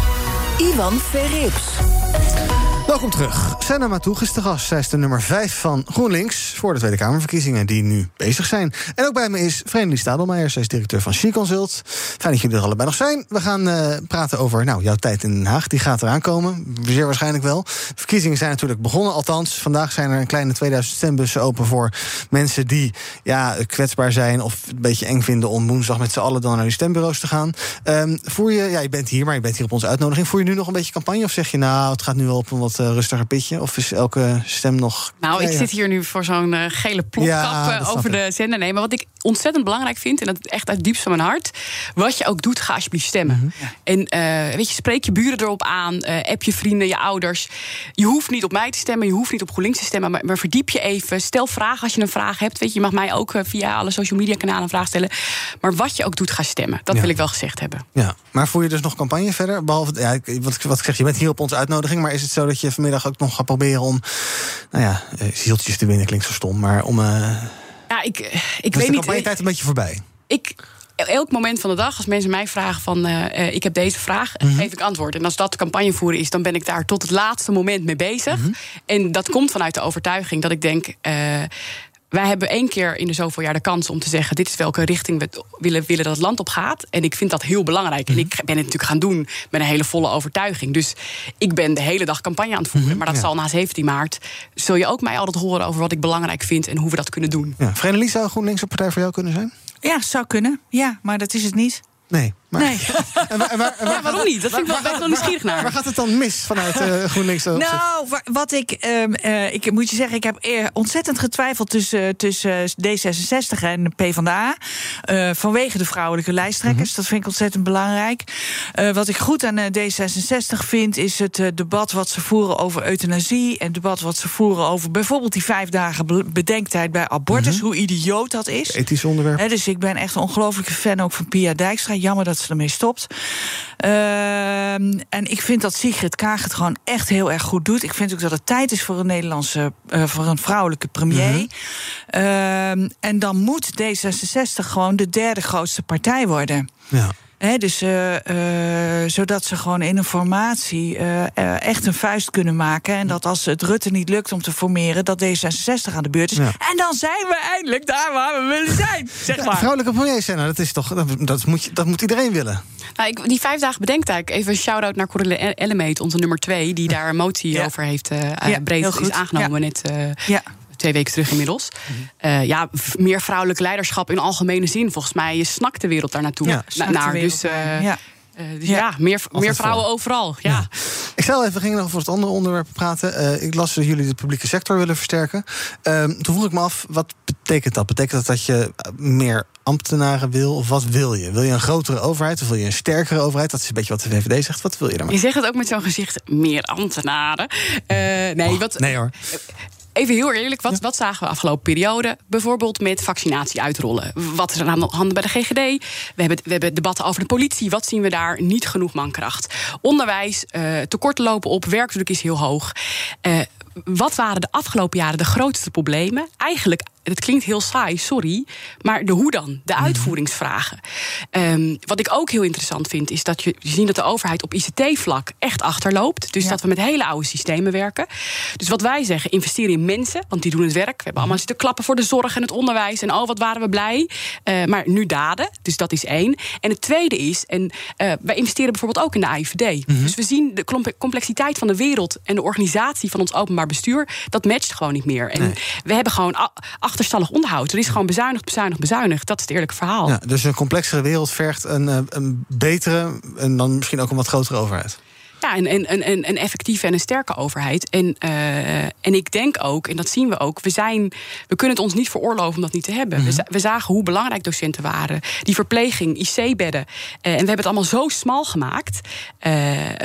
Ivan Verrips. Welkom terug. Senna Matoeg is de gast. Zij is de nummer 5 van GroenLinks voor de Tweede Kamerverkiezingen die nu bezig zijn. En ook bij me is Vreemdelie Stadelmeijer. Zij is directeur van She Consult. Fijn dat jullie er allebei nog zijn. We gaan eh, praten over nou, jouw tijd in Den Haag. Die gaat eraan komen. Zeer waarschijnlijk wel. De verkiezingen zijn natuurlijk begonnen. Althans, vandaag zijn er een kleine 2000 stembussen open voor mensen die ja, kwetsbaar zijn of een beetje eng vinden om woensdag met z'n allen dan naar die stembureaus te gaan. Ehm, voer je, ja, je bent hier, maar je bent hier op onze uitnodiging. Voer je nu nog een beetje campagne of zeg je nou, het gaat nu wel op een wat rustiger pitje? Of is elke stem nog. Nou, ik zit hier nu voor zo'n eh, gele plotkap Ja, eh, over de zender. Nee, maar wat ik ontzettend belangrijk vind, en dat echt uit het diepst van mijn hart, wat je ook doet, ga alsjeblieft stemmen. Mhm. En eh, weet je, spreek je buren erop aan, eh, app je vrienden, je ouders. Je hoeft niet op mij te stemmen, je hoeft niet op GroenLinks te stemmen, maar, maar verdiep je even. Stel vragen als je een vraag hebt. Weet je, je mag mij ook eh, via alle social media kanalen een vraag stellen. Maar wat je ook doet, ga stemmen. Dat Ja. wil ik wel gezegd hebben. Ja, maar voer je dus nog campagne verder? Behalve, ja, wat, ik- wat ik zeg, je bent hier op onze uitnodiging. Maar is het zo dat je vanmiddag ook nog gaat proberen om. Nou ja, eh, zieltjes te winnen klinkt zo stom. Maar om. eh Ja, ik, eh, ik dus weet de niet. campagnetijd een beetje voorbij. ik, elk moment van de dag, als mensen mij vragen van eh, eh, ik heb deze vraag, Mhm. geef ik antwoord. En als dat de campagne voeren is, dan ben ik daar tot het laatste moment mee bezig. Mhm. En dat komt vanuit de overtuiging dat ik denk. eh, wij hebben één keer in de zoveel jaar de kans om te zeggen: dit is welke richting we willen, willen dat het land op gaat. En ik vind dat heel belangrijk. Mhm. En ik ben het natuurlijk gaan doen met een hele volle overtuiging. Dus ik ben de hele dag campagne aan het voeren. maar dat Mhm, ja. zal na 17 maart. Zul je ook mij altijd horen over wat ik belangrijk vind en hoe we dat kunnen doen. Ja. Zou GroenLinks een partij voor jou kunnen zijn? Ja, zou kunnen. Ja, maar dat is het niet. Nee. Maar, Nee. [LAUGHS] en waar, en waar- en waar Ja, waarom niet? Dat vind ik wel- ben wel nieuwsgierig naar. Waar gaat het dan mis vanuit eh, GroenLinks? Nou, wa- wat ik, ehm, eh, ik moet je zeggen, ik heb ontzettend getwijfeld tussen, tussen D66 en PvdA. eh vanwege de vrouwelijke lijsttrekkers. Dat vind ik ontzettend belangrijk. Wat ik goed aan eh, D66 vind, is het debat wat ze voeren over euthanasie. En het debat wat ze voeren over bijvoorbeeld die vijf dagen be- bedenktijd bij abortus. Hoe idioot dat is. Ethisch onderwerp. Dus ik ben echt een ongelofelijke fan ook van Pia Dijkstra. Jammer dat ze ermee stopt. Ehm, en ik vind dat Sigrid Kaag het gewoon echt heel erg goed doet. Ik vind ook dat het tijd is voor een Nederlandse, eh, voor een vrouwelijke premier. Mhm. Ehm, en dan moet D66 gewoon de derde grootste partij worden. Ja. Hè, dus, eh, eh, zodat ze gewoon in een formatie eh, echt een vuist kunnen maken. En dat als het Rutte niet lukt om te formeren, dat D66 aan de beurt is. Ja. En dan zijn we eindelijk daar waar we willen zijn. [LAUGHS] Zeg Ja, maar. vrouwelijke premier zijn, nou, dat is toch, dat, dat, moet, je- dat moet iedereen willen. Nou, ik, die vijf dagen bedenktijd. Even een shout-out naar Corrine Ellemeet, onze nummer twee... die daar een motie over heeft eh Ja, breed is aangenomen. Ja. Net eh, Ja. Twee weken terug inmiddels. Eh, ja, meer vrouwelijk leiderschap in algemene zin. Volgens mij snakt de wereld daar naartoe. Ja, Na- naar. Dus, eh, ja. eh, dus ja, meer, meer vrouwen voor. overal. Ja. Ik stel even, gingen nog over het andere onderwerp praten. Ik las dat jullie de publieke sector willen versterken. Ehm, toen vroeg ik me af, wat betekent dat? Betekent dat dat je meer ambtenaren wil? Of wat wil je? Wil je een grotere overheid of wil je een sterkere overheid? Dat is een beetje wat de VVD zegt. Wat wil je daarmee? Je zegt het ook met zo'n gezicht, meer ambtenaren. Nee, wat, Oh, Nee hoor. Even heel eerlijk, wat, wat zagen we afgelopen periode? Bijvoorbeeld met vaccinatie uitrollen. Wat is er aan de hand bij de GGD? We hebben, we hebben debatten over de politie. Wat zien we daar? Niet genoeg mankracht. Onderwijs, eh tekorten lopen op, werkdruk is heel hoog. Eh, wat waren de afgelopen jaren de grootste problemen? Eigenlijk, het klinkt heel saai, sorry. Maar de hoe dan? De uitvoeringsvragen. Ehm, wat ik ook heel interessant vind, is dat je je ziet dat de overheid op ICT-vlak echt achterloopt. Dus dat we met hele oude systemen werken. Dus wat wij zeggen, investeren in mensen, want die doen het werk. We hebben allemaal zitten klappen voor de zorg en het onderwijs. En oh, wat waren we blij. Eh, maar nu daden, dus dat is één. En het tweede is, en eh, wij investeren bijvoorbeeld ook in de AIVD. Dus we zien de complexiteit van de wereld en de organisatie van ons openbaar bestuur. Dat matcht gewoon niet meer. En we hebben gewoon a- achterstallig onderhoud. Er is gewoon bezuinigd, bezuinigd, bezuinigd. Dat is het eerlijke verhaal. Ja, dus een complexere wereld vergt een, eh, een betere en dan misschien ook een wat grotere overheid. Ja, een, een, een, een effectieve en een sterke overheid. En, eh, en ik denk ook, en dat zien we ook, we, zijn, we kunnen het ons niet veroorloven om dat niet te hebben. we, za- we zagen hoe belangrijk docenten waren. Die verpleging, IC-bedden. Eh, en we hebben het allemaal zo smal gemaakt. Eh,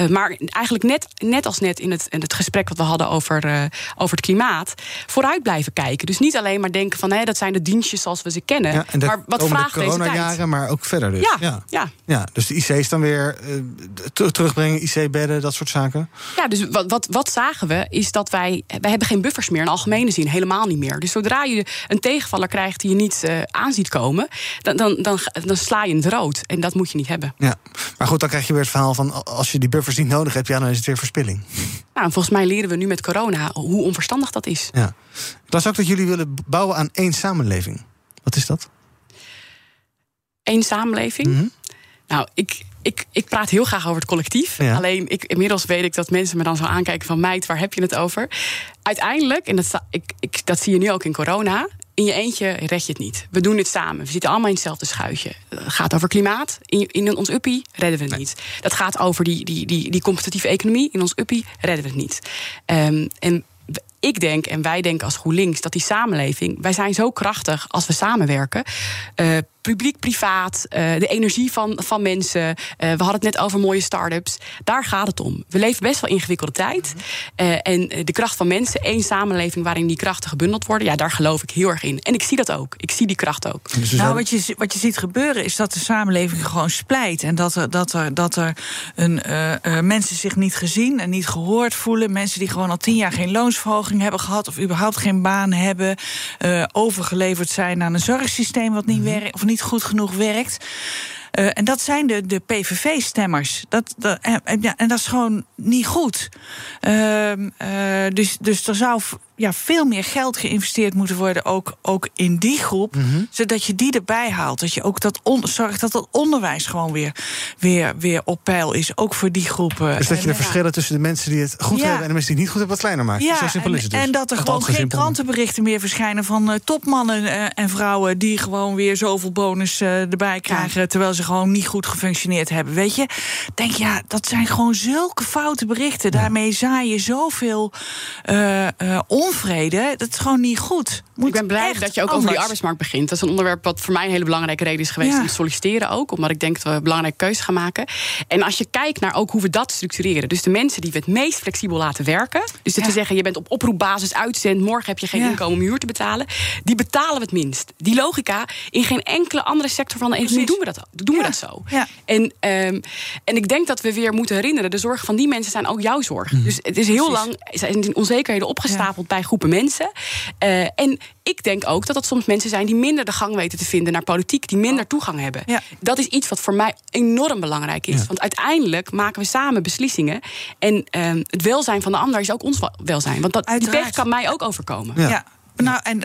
maar eigenlijk net, net als net in het, in het gesprek wat we hadden over, over het klimaat, vooruit blijven kijken. Dus niet alleen maar denken van hé, dat zijn de dienstjes zoals we ze kennen. Ja, en de maar wat vraagt deze tijd? coronajaren, maar ook verder dus. Ja, ja. ja. Ja, dus de IC's dan weer ter- terugbrengen, IC-bedden, dat soort zaken. Ja, dus wat, wat, wat zagen we is dat wij... wij hebben geen buffers meer in algemene zin, helemaal niet meer. Dus zodra je een tegenvaller krijgt die je niet eh aan ziet komen... Dan, dan, dan, dan sla je in het rood. En dat moet je niet hebben. Ja, maar goed, dan krijg je weer het verhaal van... als je die buffers niet nodig hebt, ja, dan is het weer verspilling. Nou, en volgens mij leren we nu met corona hoe onverstandig dat is. Ja. Ik las ook dat jullie willen bouwen aan één samenleving. Wat is dat? Eén samenleving. Mhm. Nou, ik, ik, ik praat heel graag over het collectief. Ja. Alleen, ik, inmiddels weet ik dat mensen me dan zo aankijken van... meid, waar heb je het over? Uiteindelijk, en dat, ik, ik, dat zie je nu ook in corona... in je eentje red je het niet. We doen het samen. We zitten allemaal in hetzelfde schuitje. Het gaat over klimaat. In, in ons uppie redden we het niet. Dat gaat over die, die, die, die competitieve economie. In ons uppie redden we het niet. Ehm, en ik denk, en wij denken als GroenLinks, dat die samenleving... wij zijn zo krachtig als we samenwerken. Eh, Publiek-privaat, eh, de energie van, van mensen. Eh, we hadden het net over mooie start-ups. Daar gaat het om. We leven best wel ingewikkelde tijd. Eh, en de kracht van mensen, één samenleving... waarin die krachten gebundeld worden, ja, daar geloof ik heel erg in. En ik zie dat ook. Ik zie die kracht ook. Nou, wat je, wat je ziet gebeuren is dat de samenleving gewoon splijt. En dat er, dat er, dat er een, eh, eh, mensen zich niet gezien en niet gehoord voelen. Mensen die gewoon al tien jaar geen loonsverhoging hebben gehad. of überhaupt geen baan hebben. eh, overgeleverd zijn aan een zorgsysteem wat niet werkt. of niet goed genoeg werkt. Eh, en dat zijn de, de PVV-stemmers. Dat, dat, en, ja, en dat is gewoon niet goed. Ehm, eh, dus, dus er zou ja, veel meer geld geïnvesteerd moeten worden, ook, ook in die groep. Zodat je die erbij haalt. Dat je ook dat on- zorgt dat dat onderwijs gewoon weer, weer, weer op peil is. Ook voor die groepen. Dus dat je de ja, verschillen tussen de mensen die het goed Ja. hebben... en de mensen die het niet goed hebben wat kleiner maakt. ja, Zo simpel en, is het dus. en dat er gewoon geen simpel. krantenberichten meer verschijnen van eh, topmannen eh, en vrouwen die gewoon weer zoveel bonus eh, erbij krijgen, terwijl ze gewoon niet goed gefunctioneerd hebben. Weet je, denk ja, dat zijn gewoon zulke foute berichten. Daarmee zaai je zoveel eh, onvrede. Dat is gewoon niet goed. ik ben blij dat je ook over die arbeidsmarkt begint. Dat is een onderwerp wat voor mij een hele belangrijke reden is geweest Ja. om te solliciteren ook. Omdat ik denk dat we een belangrijke keuze gaan maken. En als je kijkt naar ook hoe we dat structureren. Dus de mensen die we het meest flexibel laten werken. Dus dat we zeggen, je bent op oproepbasis uitzend. Morgen heb je geen Ja. inkomen om huur te betalen. Die betalen we het minst. Die logica, in geen enkele andere sector van de economie doen we dat, doen we dat zo. Ja. En, ehm, en ik denk dat we weer moeten herinneren... de zorg van die mensen zijn ook jouw zorg. Mhm. Dus het is heel lang zijn onzekerheden opgestapeld bij allerlei groepen mensen. Uh, en ik denk ook dat dat soms mensen zijn die minder de gang weten te vinden naar politiek, die minder toegang hebben. Ja. Dat is iets wat voor mij enorm belangrijk is. Want uiteindelijk maken we samen beslissingen. En uh, het welzijn van de ander is ook ons welzijn. Want dat die pech kan mij ook overkomen. ja. Nou, en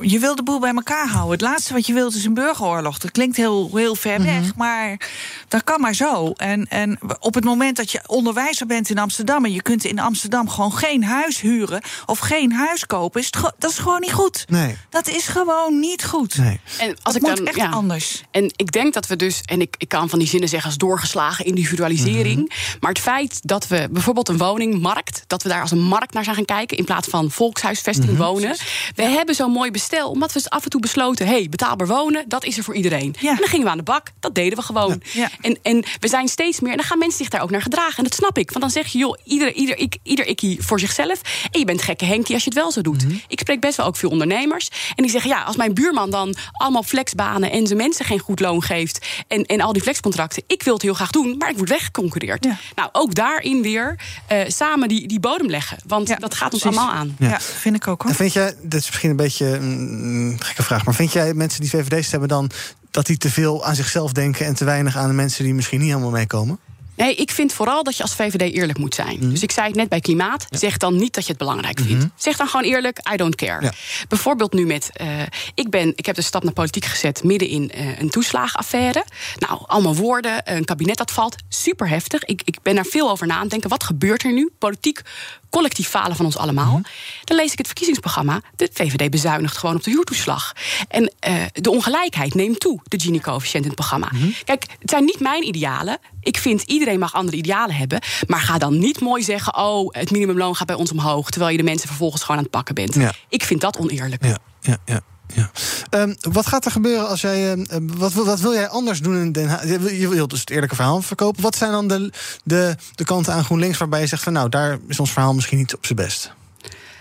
je wil de boel bij elkaar houden. Het laatste wat je wilt is een burgeroorlog. Dat klinkt heel, heel ver weg, Mhm. maar dat kan maar zo. En, en op het moment dat je onderwijzer bent in Amsterdam... en je kunt in Amsterdam gewoon geen huis huren of geen huis kopen... Is dat is gewoon niet goed. Nee. Dat is gewoon niet goed. Nee. En als Dat ik moet dan, echt ja. anders. En ik denk dat we dus, en ik, ik kan van die zinnen zeggen als doorgeslagen individualisering. Mhm. Maar het feit dat we bijvoorbeeld een woningmarkt, dat we daar als een markt naar zijn gaan kijken, in plaats van volkshuisvesting Mhm. wonen. We hebben zo'n mooi bestel, omdat we af en toe besloten: hé, hey, betaalbaar wonen, dat is er voor iedereen. En dan gingen we aan de bak, dat deden we gewoon. En, en we zijn steeds meer, en dan gaan mensen zich daar ook naar gedragen. En dat snap ik, want dan zeg je, joh, ieder, ieder, ik, ieder ikkie voor zichzelf. En je bent gekke Henkie als je het wel zo doet. Ik spreek best wel ook veel ondernemers. En die zeggen, ja, als mijn buurman dan allemaal flexbanen en zijn mensen geen goed loon geeft. En, en al die flexcontracten, ik wil het heel graag doen, maar ik word weggeconcurreerd. Nou, ook daarin weer eh, samen die, die bodem leggen. Want dat gaat ons precies. allemaal aan. Ja. vind ik ook hoor. En vind jij, dit is misschien een beetje een gekke vraag, maar vind jij mensen die VVD stemmen dan dat die te veel aan zichzelf denken en te weinig aan de mensen die misschien niet helemaal meekomen? Nee, ik vind vooral dat je als VVD eerlijk moet zijn. Dus ik zei het net bij klimaat. Zeg dan niet dat je het belangrijk vindt. Zeg dan gewoon eerlijk, I don't care. Bijvoorbeeld nu met... eh, ik, ben, ik heb de stap naar politiek gezet midden in eh, een toeslagenaffaire. Nou, allemaal woorden, een kabinet dat valt. Super heftig. Ik, ik ben daar veel over na aan denken. Wat gebeurt er nu? Politiek collectief falen van ons allemaal. Dan lees ik het verkiezingsprogramma. De VVD bezuinigt gewoon op de huurtoeslag. En eh, de ongelijkheid neemt toe, de Gini-coëfficiënt in het programma. Kijk, het zijn niet mijn idealen. Ik vind iedereen mag andere idealen hebben. Maar ga dan niet mooi zeggen: oh, het minimumloon gaat bij ons omhoog. Terwijl je de mensen vervolgens gewoon aan het pakken bent. Ja. Ik vind dat oneerlijk. Ja, ja, ja. Ja. Ehm, wat gaat er gebeuren als jij. ehm, ehm, wat, wat wil jij anders doen in Den Haag? Je wilt dus het eerlijke verhaal verkopen. Wat zijn dan de, de, de kanten aan GroenLinks waarbij je zegt van nou, daar is ons verhaal misschien niet op zijn best?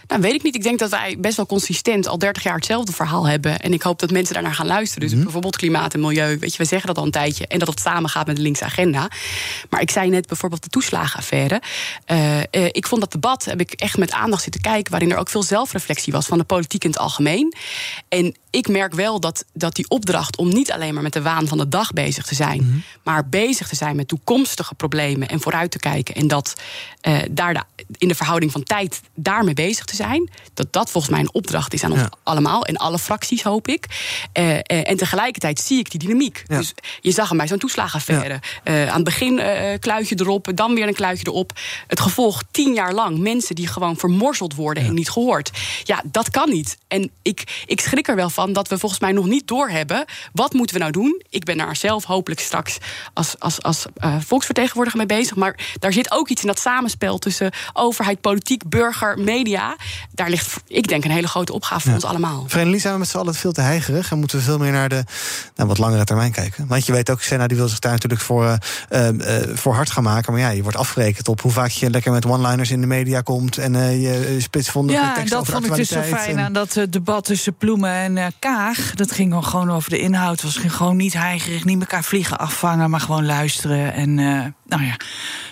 Nou, weet ik niet. Ik denk dat wij best wel consistent al 30 jaar hetzelfde verhaal hebben. En ik hoop dat mensen daarnaar gaan luisteren. Dus bijvoorbeeld klimaat en milieu. Weet je, we zeggen dat al een tijdje. En dat het samengaat met de linkse agenda. Maar ik zei net bijvoorbeeld de toeslagenaffaire. Eh, eh, ik vond dat debat, heb ik echt met aandacht zitten kijken. Waarin er ook veel zelfreflectie was van de politiek in het algemeen. En ik merk wel dat, dat die opdracht om niet alleen maar met de waan van de dag bezig te zijn. Maar bezig te zijn met toekomstige problemen en vooruit te kijken. En dat eh, daar de- in de verhouding van tijd daarmee bezig te zijn. Dat dat volgens mij een opdracht is aan ons allemaal. En alle fracties, hoop ik. Eh, eh, en tegelijkertijd zie ik die dynamiek. Ja. Dus je zag hem bij zo'n toeslagenaffaire. Aan het begin kluitje erop, dan weer een kluitje erop. Het gevolg tien jaar lang. Mensen die gewoon vermorzeld worden en niet gehoord. Ja, dat kan niet. En ik, ik schrik er wel van dat we volgens mij nog niet doorhebben. Wat moeten we nou doen? Ik ben daar zelf hopelijk straks als, als, als eh, volksvertegenwoordiger mee bezig. Maar daar zit ook iets in dat samenspel tussen overheid, politiek, burger, media. Daar ligt, ik denk, een hele grote opgave voor ons allemaal. Vereniging zijn we met z'n allen veel te heigerig en moeten we veel meer naar de nou, wat langere termijn kijken. Want je weet ook, Senna die wil zich daar natuurlijk voor, eh, eh, voor hard gaan maken. Maar ja, je wordt afgerekend op hoe vaak je lekker met one-liners in de media komt en eh, je spitsvondige Ja, en teksten dat over de vond ik dus zo fijn en- aan dat debat tussen Ploemen en Kaag. Dat ging gewoon over de inhoud. Was ging gewoon niet heigerig, niet elkaar vliegen afvangen, maar gewoon luisteren. En eh, nou ja,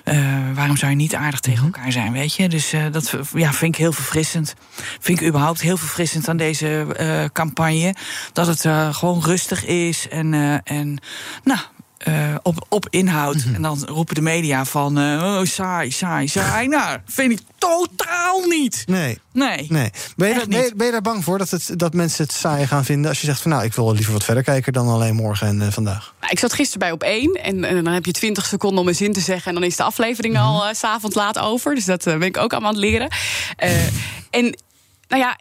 eh, waarom zou je niet aardig tegen Mhm. elkaar zijn, weet je? Dus eh, dat ja, vind ik heel verfrissend. Vind ik überhaupt heel verfrissend aan deze campagne. Dat het gewoon rustig is en, en nou. Eh, op, op inhoud. Mhm. En dan roepen de media van. eh, oh, saai, saai, saai. [LAUGHS] nou, vind ik totaal niet. Nee. Nee. Nee. Ben je, daar, ben, je, ben je daar bang voor dat, het, dat mensen het saai gaan vinden als je zegt van nou, ik wil liever wat verder kijken dan alleen morgen en eh, vandaag? Nou, ik zat gisteren bij op één en, en dan heb je 20 seconden om een zin te zeggen. En dan is de aflevering al Mhm. eh, s s'avonds laat over. Dus dat ben ik ook allemaal aan het leren. Eh, en nou ja.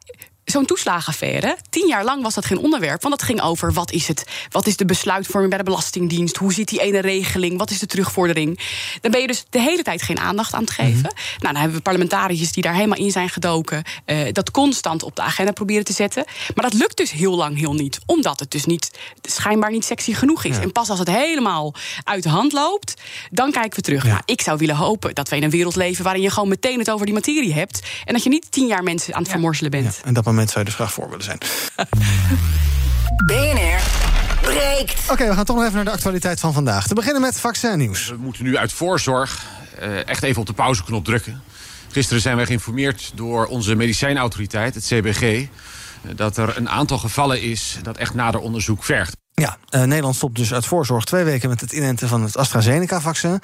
Zo'n toeslagenaffaire, tien jaar lang was dat geen onderwerp. Want dat ging over wat is, het, wat is de besluitvorming bij de Belastingdienst? Hoe zit die ene regeling? Wat is de terugvordering? Dan ben je dus de hele tijd geen aandacht aan het geven. Nou, dan hebben we parlementariërs die daar helemaal in zijn gedoken. eh, dat constant op de agenda proberen te zetten. Maar dat lukt dus heel lang heel niet. Omdat het dus niet, schijnbaar niet sexy genoeg is. En pas als het helemaal uit de hand loopt, dan kijken we terug. Nou, ik zou willen hopen dat we in een wereld leven waarin je gewoon meteen het over die materie hebt. En dat je niet tien jaar mensen aan het vermorzelen bent. En dat moment zou je dus graag voor willen zijn. [LAUGHS] BNR breekt. Oké, we gaan toch nog even naar de actualiteit van vandaag. Te beginnen met vaccinnieuws. We moeten nu uit voorzorg eh, echt even op de pauzeknop drukken. Gisteren zijn wij geïnformeerd door onze medicijnautoriteit, het CBG... dat er een aantal gevallen is dat echt nader onderzoek vergt. Ja, uh, Nederland stopt dus uit voorzorg twee weken met het inenten van het AstraZeneca-vaccin. Uh,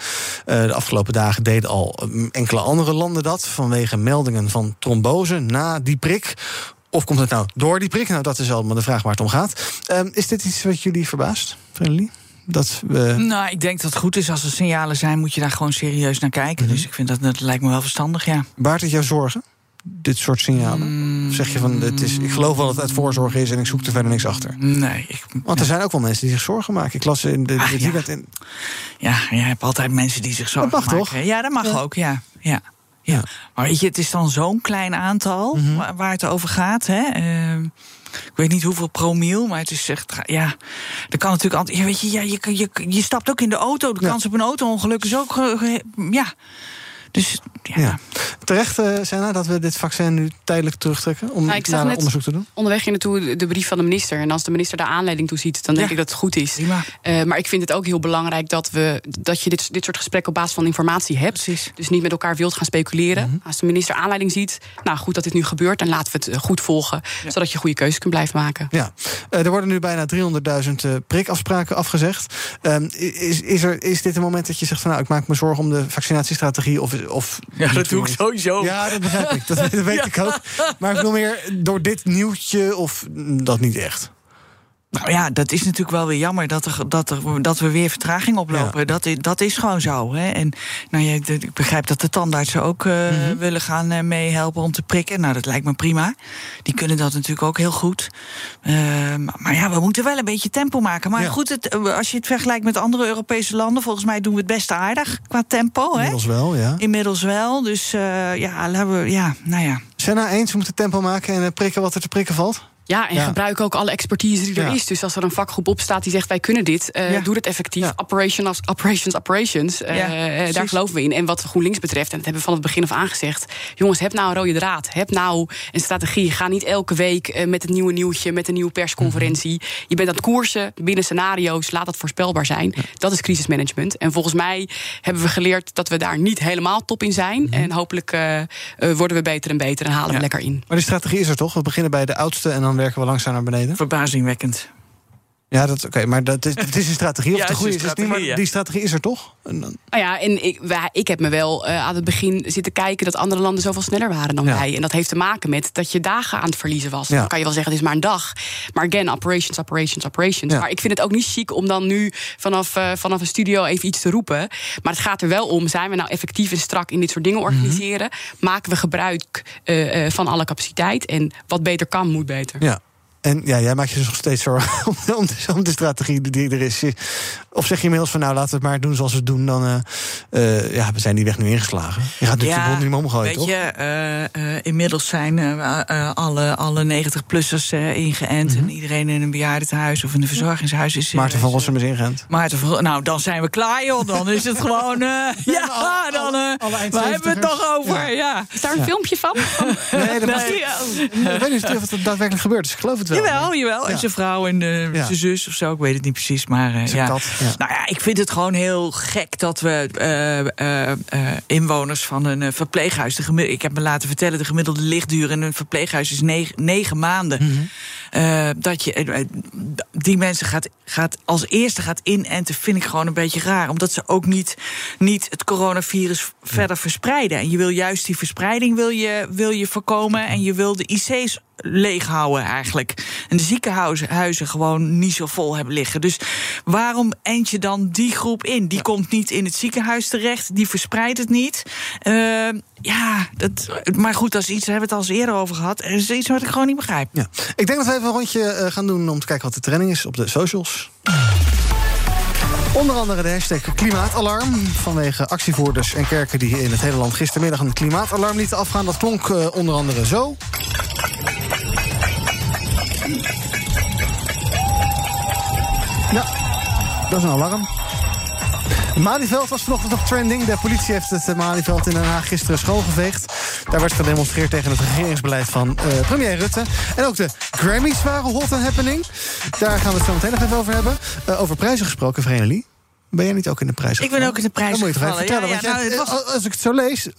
de afgelopen dagen deden al enkele andere landen dat vanwege meldingen van trombose na die prik. Of komt het nou door die prik? Nou, dat is allemaal de vraag waar het om gaat. Uh, is dit iets wat jullie verbaast, Vredelie? Dat we... Nou, ik denk dat het goed is als er signalen zijn, moet je daar gewoon serieus naar kijken. Dus ik vind dat, dat lijkt me wel verstandig, ja. Baart het jou zorgen? dit soort signalen? Of zeg je van, het is, ik geloof wel dat het uit voorzorg is en ik zoek er verder niks achter? Nee. Ik, Want er zijn ook wel mensen die zich zorgen maken. Ik las in de, Ah, de ja. In. Ja, je hebt altijd mensen die zich zorgen mag maken. toch? Ja, dat mag Ja. ook, ja. ja. Ja. Maar weet je, het is dan zo'n klein aantal Mhm. waar, waar het over gaat. Hè? Ehm, ik weet niet hoeveel promiel, maar het is echt. Ja, er kan natuurlijk altijd. Ja, weet je, ja, je, je, je stapt ook in de auto. De kans op een auto-ongeluk is ook. ge- ja. Dus ja. Ja. Terecht, eh Senna, dat we dit vaccin nu tijdelijk terugtrekken om Nou, ik onderzoek te doen? onderweg hier naartoe de brief van de minister. En als de minister daar aanleiding toe ziet, dan denk ik dat het goed is. Eh, maar ik vind het ook heel belangrijk dat, we, dat je dit, dit soort gesprekken op basis van informatie hebt. Dus niet met elkaar wilt gaan speculeren. Mhm. Als de minister aanleiding ziet, nou goed dat dit nu gebeurt, dan laten we het eh, goed volgen. Zodat je goede keuzes kunt blijven maken. Ja, er worden nu bijna 300.000 eh, prikafspraken afgezegd. Ehm, is, is, er, is dit een moment dat je zegt van nou, ik maak me zorgen om de vaccinatiestrategie? Of, of Ja, dat doe ik sowieso. Ja, dat begrijp ik. Dat, dat [LAUGHS] weet ik ook. Maar ik bedoel meer door dit nieuwtje of dat niet echt? Nou ja, dat is natuurlijk wel weer jammer dat, er, dat, er, dat we weer vertraging oplopen. Dat, is, dat is gewoon zo. Hè. En nou ja, ik begrijp dat de tandartsen ook eh, Mhm. willen gaan eh, meehelpen om te prikken. Nou, dat lijkt me prima. Die kunnen dat natuurlijk ook heel goed. Eh, maar, ja, we moeten wel een beetje tempo maken. Maar Ja. goed, het, als je het vergelijkt met andere Europese landen, volgens mij doen we het best aardig qua tempo. Hè? Inmiddels wel, ja. Inmiddels wel. Dus ja, laten we. Ja, nou ja. Senna, eens, we moeten tempo maken en prikken wat er te prikken valt? Ja, en Ja. gebruik ook alle expertise die er Ja. is. Dus als er een vakgroep opstaat die zegt wij kunnen dit, eh, Ja. doe het effectief. Operations, operations, operations. Eh, eh, daar geloven we in. En wat GroenLinks betreft, en dat hebben we van het begin af aan gezegd. Jongens, heb nou een rode draad. Heb nou een strategie. Ga niet elke week met het nieuwe nieuwtje, met een nieuwe persconferentie. Mhm. Je bent aan het koersen binnen scenario's. Laat dat voorspelbaar zijn. Dat is crisismanagement. En volgens mij hebben we geleerd dat we daar niet helemaal top in zijn. Mhm. En hopelijk worden we beter en beter en halen we lekker in. Maar die strategie is er toch? We beginnen bij de oudste en dan werken we langzaam naar beneden. Verbazingwekkend. Ja, dat oké, maar dat is, het is een strategie. Of Ja, de goede is niet, maar ja. die strategie is er toch? En dan- Nou ja, en ik, wij- ik heb me wel eh, aan het begin zitten kijken dat andere landen zoveel sneller waren dan Ja. wij. En dat heeft te maken met dat je dagen aan het verliezen was. Ja. Dan kan je wel zeggen, het is maar een dag. Maar again, operations, operations, operations. Ja. Maar ik vind het ook niet chic om dan nu vanaf, eh, vanaf een studio even iets te roepen. Maar het gaat er wel om, zijn we nou effectief en strak in dit soort dingen organiseren? Maken we gebruik eh, eh, van alle capaciteit? En wat beter kan, moet beter. Ja. En ja, jij maakt je dus nog steeds zorgen [LAUGHS] om, om, de, om de strategie die er is. Of zeg je inmiddels van nou, laten we het maar doen zoals we het doen. Dan, eh, eh, ja, we zijn die weg nu ingeslagen. Je gaat natuurlijk de bond niet meer omgooien, weet toch? je, eh, eh, inmiddels zijn alle, alle 90-plussers eh, ingeënt. En iedereen in een bejaardentehuis of in een verzorgingshuis is... Mhm. Maarten van Rossum is ingeënt. Maarten van Nou, dan zijn we klaar, joh. Dan is het [LAUGHS] gewoon... eh, ja, dan... eh waar hebben we het nog over? Ja. Is daar een filmpje van? Nee, dat was- Nee. Ik weet niet of het daadwerkelijk gebeurt, dus ik geloof het wel. Jawel, jawel. Ja. En zijn vrouw en eh, zijn zus of zo, ik weet het niet precies. Maar eh, ja. kat. Nou ja, ik vind het gewoon heel gek dat we eh, inwoners van een verpleeghuis. De ik heb me laten vertellen, de gemiddelde lichtduur in een verpleeghuis is negen, negen maanden. Mhm. Dat je die mensen gaat, gaat als eerste gaat inenten, vind ik gewoon een beetje raar. Omdat ze ook niet, niet het coronavirus verder verspreiden. En je wil juist die verspreiding wil je, wil je voorkomen. En je wil de IC's leeghouden eigenlijk. En de ziekenhuizen huizen gewoon niet zo vol hebben liggen. Dus waarom end je dan die groep in? Die komt niet in het ziekenhuis terecht, die verspreidt het niet. Eh, ja, dat, maar goed, dat is iets, daar hebben we het al eens eerder over gehad. Er is iets wat ik gewoon niet begrijp. Ja. Ik denk dat we even een rondje eh, gaan doen om te kijken wat de trending is op de socials. Onder andere de hashtag klimaatalarm. Vanwege actievoerders en kerken die in het hele land gistermiddag een klimaatalarm lieten afgaan. Dat klonk eh, onder andere zo. Ja, dat is een alarm. Malieveld was vanochtend nog trending. De politie heeft het eh, Malieveld in Den Haag gisteren schoongeveegd. Daar werd gedemonstreerd tegen het regeringsbeleid van eh, premier Rutte. En ook de Grammys waren hot and happening. Daar gaan we het zo meteen nog even over hebben. Eh, over prijzen gesproken, Vrenelie. Ben jij niet ook in de prijs Ik ben ook in de prijs Dat moet je toch even gevallen. vertellen. Ja, want ja, jij- nou, het was- Als ik het zo lees, uh,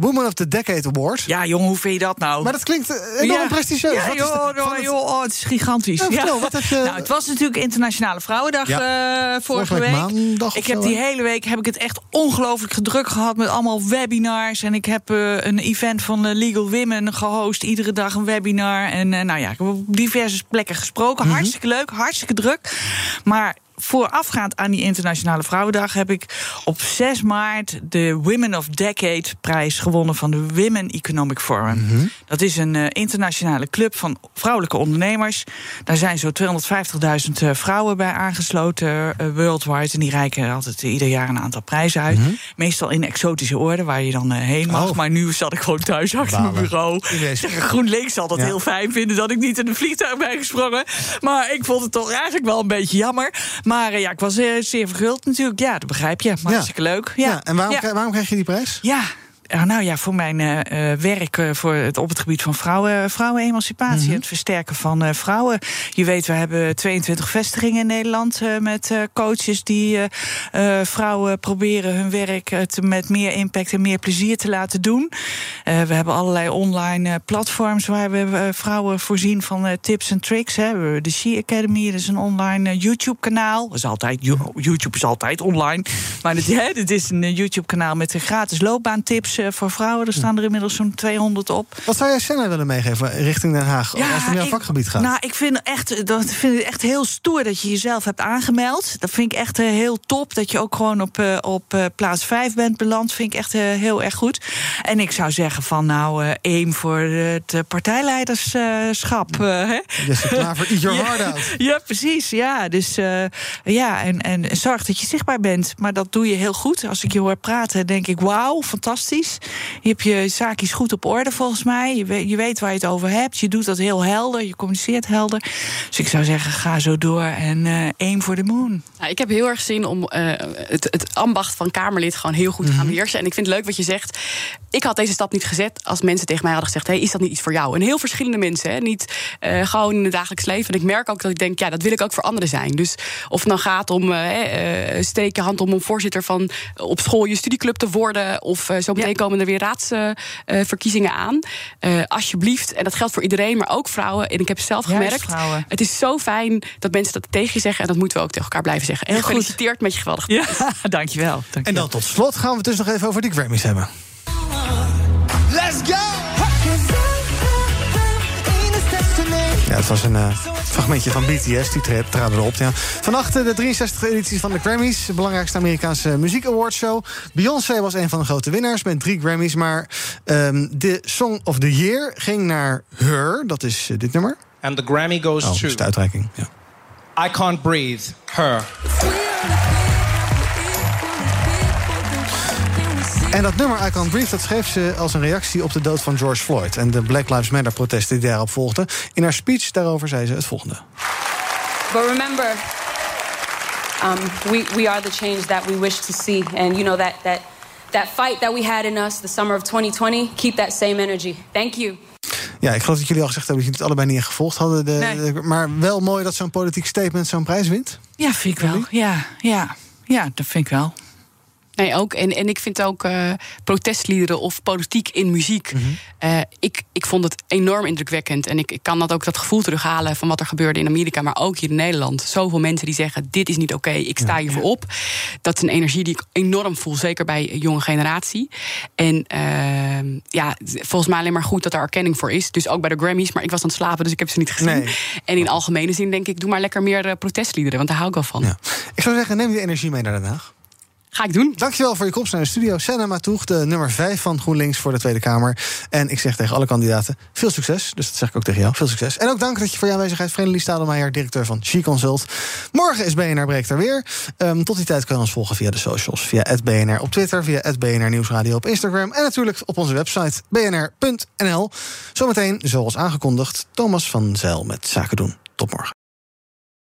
Woman of the Decade Award. Ja, jongen, hoe vind je dat nou? Maar dat klinkt eh, enorm Ja. prestigieus. Ja, joh, joh, het- joh, oh, het is gigantisch. Vertel, wat heb je- Nou, het was natuurlijk Internationale Vrouwendag eh, vorige Vorige week maandag ik heb zo, die hè? hele week heb ik het echt ongelooflijk gedruk gehad met allemaal webinars. En ik heb eh, een event van eh, Legal Women gehost. Iedere dag een webinar. En eh, nou ja, ik heb op diverse plekken gesproken. Mhm. Hartstikke leuk, hartstikke druk. Maar voorafgaand aan die Internationale Vrouwendag heb ik op 6 maart de Women of Decade prijs gewonnen van de Women Economic Forum. Mhm. Dat is een eh, internationale club van vrouwelijke ondernemers. Daar zijn zo 250.000 eh, vrouwen bij aangesloten eh, worldwide. En die reiken altijd ieder jaar een aantal prijzen uit. Meestal in exotische orde waar je dan heen mag. Mhm. Oh. Maar nu zat ik gewoon thuis achter mijn bureau. GroenLinks zal dat Ja. heel fijn vinden dat ik niet in een vliegtuig ben gesprongen. Maar ik vond het toch eigenlijk wel een beetje jammer. Maar eh, ja, ik was eh, zeer verguld natuurlijk. Ja, dat begrijp je. Maar Ja. hartstikke leuk. Ja. Ja, en waarom, waarom krijg je die prijs? Ja. Ja, nou ja, voor mijn eh, eh, werk eh, voor het, op het gebied van vrouwen, vrouwenemancipatie. Mhm. Het versterken van eh, vrouwen. Je weet, we hebben 22 vestigingen in Nederland eh, met eh, coaches die eh, eh, vrouwen proberen hun werk eh, te, met meer impact en meer plezier te laten doen. Eh, we hebben allerlei online eh, platforms waar we eh, vrouwen voorzien van eh, tips en tricks. Hè. We hebben de She Academy, dat is een online eh, YouTube-kanaal. Dat is altijd, You- YouTube is altijd online. Maar dit, is een eh, YouTube-kanaal met eh, gratis loopbaantips eh, voor vrouwen. Er staan er inmiddels zo'n 200 op. Wat zou jij Senna willen meegeven richting Den Haag? als het om jouw ik- vakgebied gaat. Nou, ik vind, echt, dat vind ik echt heel stoer dat je jezelf hebt aangemeld. Dat vind ik echt eh, heel top. Dat je ook gewoon op, eh, op plaats 5 bent beland. Vind ik echt heel erg goed. En ik zou zeggen van nou, aim voor het partijleiderschap. hè? Jesse Klaver, eat your [LAUGHS] Ja. heart out. Ja, precies. Ja, dus ja, en, en zorg dat je zichtbaar bent. Maar dat doe je heel goed. Als ik je hoor praten, denk ik: wauw, fantastisch. Je hebt je zaakjes goed op orde volgens mij. Je weet, je weet waar je het over hebt. Je doet dat heel helder. Je communiceert helder. Dus ik zou zeggen: ga zo door en eh aim for the moon. Nou, ik heb heel erg zin om eh, het, het ambacht van Kamerlid gewoon heel goed te gaan beheersen. En ik vind het leuk wat je zegt. Ik had deze stap niet gezet als mensen tegen mij hadden gezegd: hey, is dat niet iets voor jou? En heel verschillende mensen, hè? niet eh, gewoon in het dagelijks leven. En ik merk ook dat ik denk: ja, dat wil ik ook voor anderen zijn. Dus of het dan gaat om je hand om om voorzitter van op school je studieclub te worden. Of zo meteen komen er weer raadsverkiezingen aan. Eh, alsjeblieft, en dat geldt voor iedereen, maar ook vrouwen. En ik heb zelf Juist gemerkt: vrouwen. het is zo fijn dat mensen dat tegen je zeggen. En dat moeten we ook tegen elkaar blijven zeggen. En Heel goed. gefeliciteerd met je geweldige Ja, [LAUGHS] dankjewel. dankjewel. En dan tot slot gaan we het dus nog even over die Grammys hebben. Ja, het was een eh, fragmentje van BTS, die tra- traden erop. Ja. Vannacht eh, de 63e editie van de Grammys, de belangrijkste Amerikaanse muziek awardshow. Beyoncé was een van de grote winnaars met drie Grammys. Maar ehm, de Song of the Year ging naar Her, dat is eh, dit nummer. And the Grammy goes Oh, dat to is de uitreiking. Ja. I Can't Breathe, Her. En dat nummer I Can't Breathe, dat schreef ze als een reactie op de dood van George Floyd... en de Black Lives Matter protesten die daarop volgden. In haar speech daarover zei ze het volgende. But remember, um, we, we are the change that we wish to see. And you know that, that, that fight that we had in us the summer of 2020, keep that same energy. Thank you. Ja, ik geloof dat jullie al gezegd hebben dat jullie het allebei niet gevolgd hadden. De, Nee. de- maar wel mooi dat zo'n politiek statement zo'n prijs wint. Ja, vind ik wel. Ja, ja, ja, dat vind ik wel. Nee, ook. En, en ik vind ook eh, protestliederen of politiek in muziek. eh, ik, ik vond het enorm indrukwekkend. En ik, ik kan dat ook dat gevoel terughalen van wat er gebeurde in Amerika, maar ook hier in Nederland. Zoveel mensen die zeggen: dit is niet oké, ik sta hiervoor op. Dat is een energie die ik enorm voel, zeker bij een jonge generatie. En ehm, ja, volgens mij alleen maar goed dat er erkenning voor is. Dus ook bij de Grammys, maar ik was aan het slapen, dus ik heb ze niet gezien. Nee. En in algemene zin denk ik: doe maar lekker meer eh, protestliederen, want daar hou ik wel van. Ik zou zeggen, neem die energie mee naar Den Haag. Ga ik doen. Dankjewel voor je komst naar de studio. Senna Matoeg, de nummer 5 van GroenLinks voor de Tweede Kamer. En ik zeg tegen alle kandidaten, veel succes. Dus dat zeg ik ook tegen jou, veel succes. En ook dank dat je voor je aanwezigheid, Vredelie Stadelmeijer, directeur van She Consult. Morgen is BNR Breekt er weer. Ehm, tot die tijd kun je ons volgen via de socials. Via BNR op Twitter, via BNR Nieuwsradio op Instagram. En natuurlijk op onze website bnr.nl. Zometeen, zoals aangekondigd, Thomas van Zeil met Zaken doen. Tot morgen.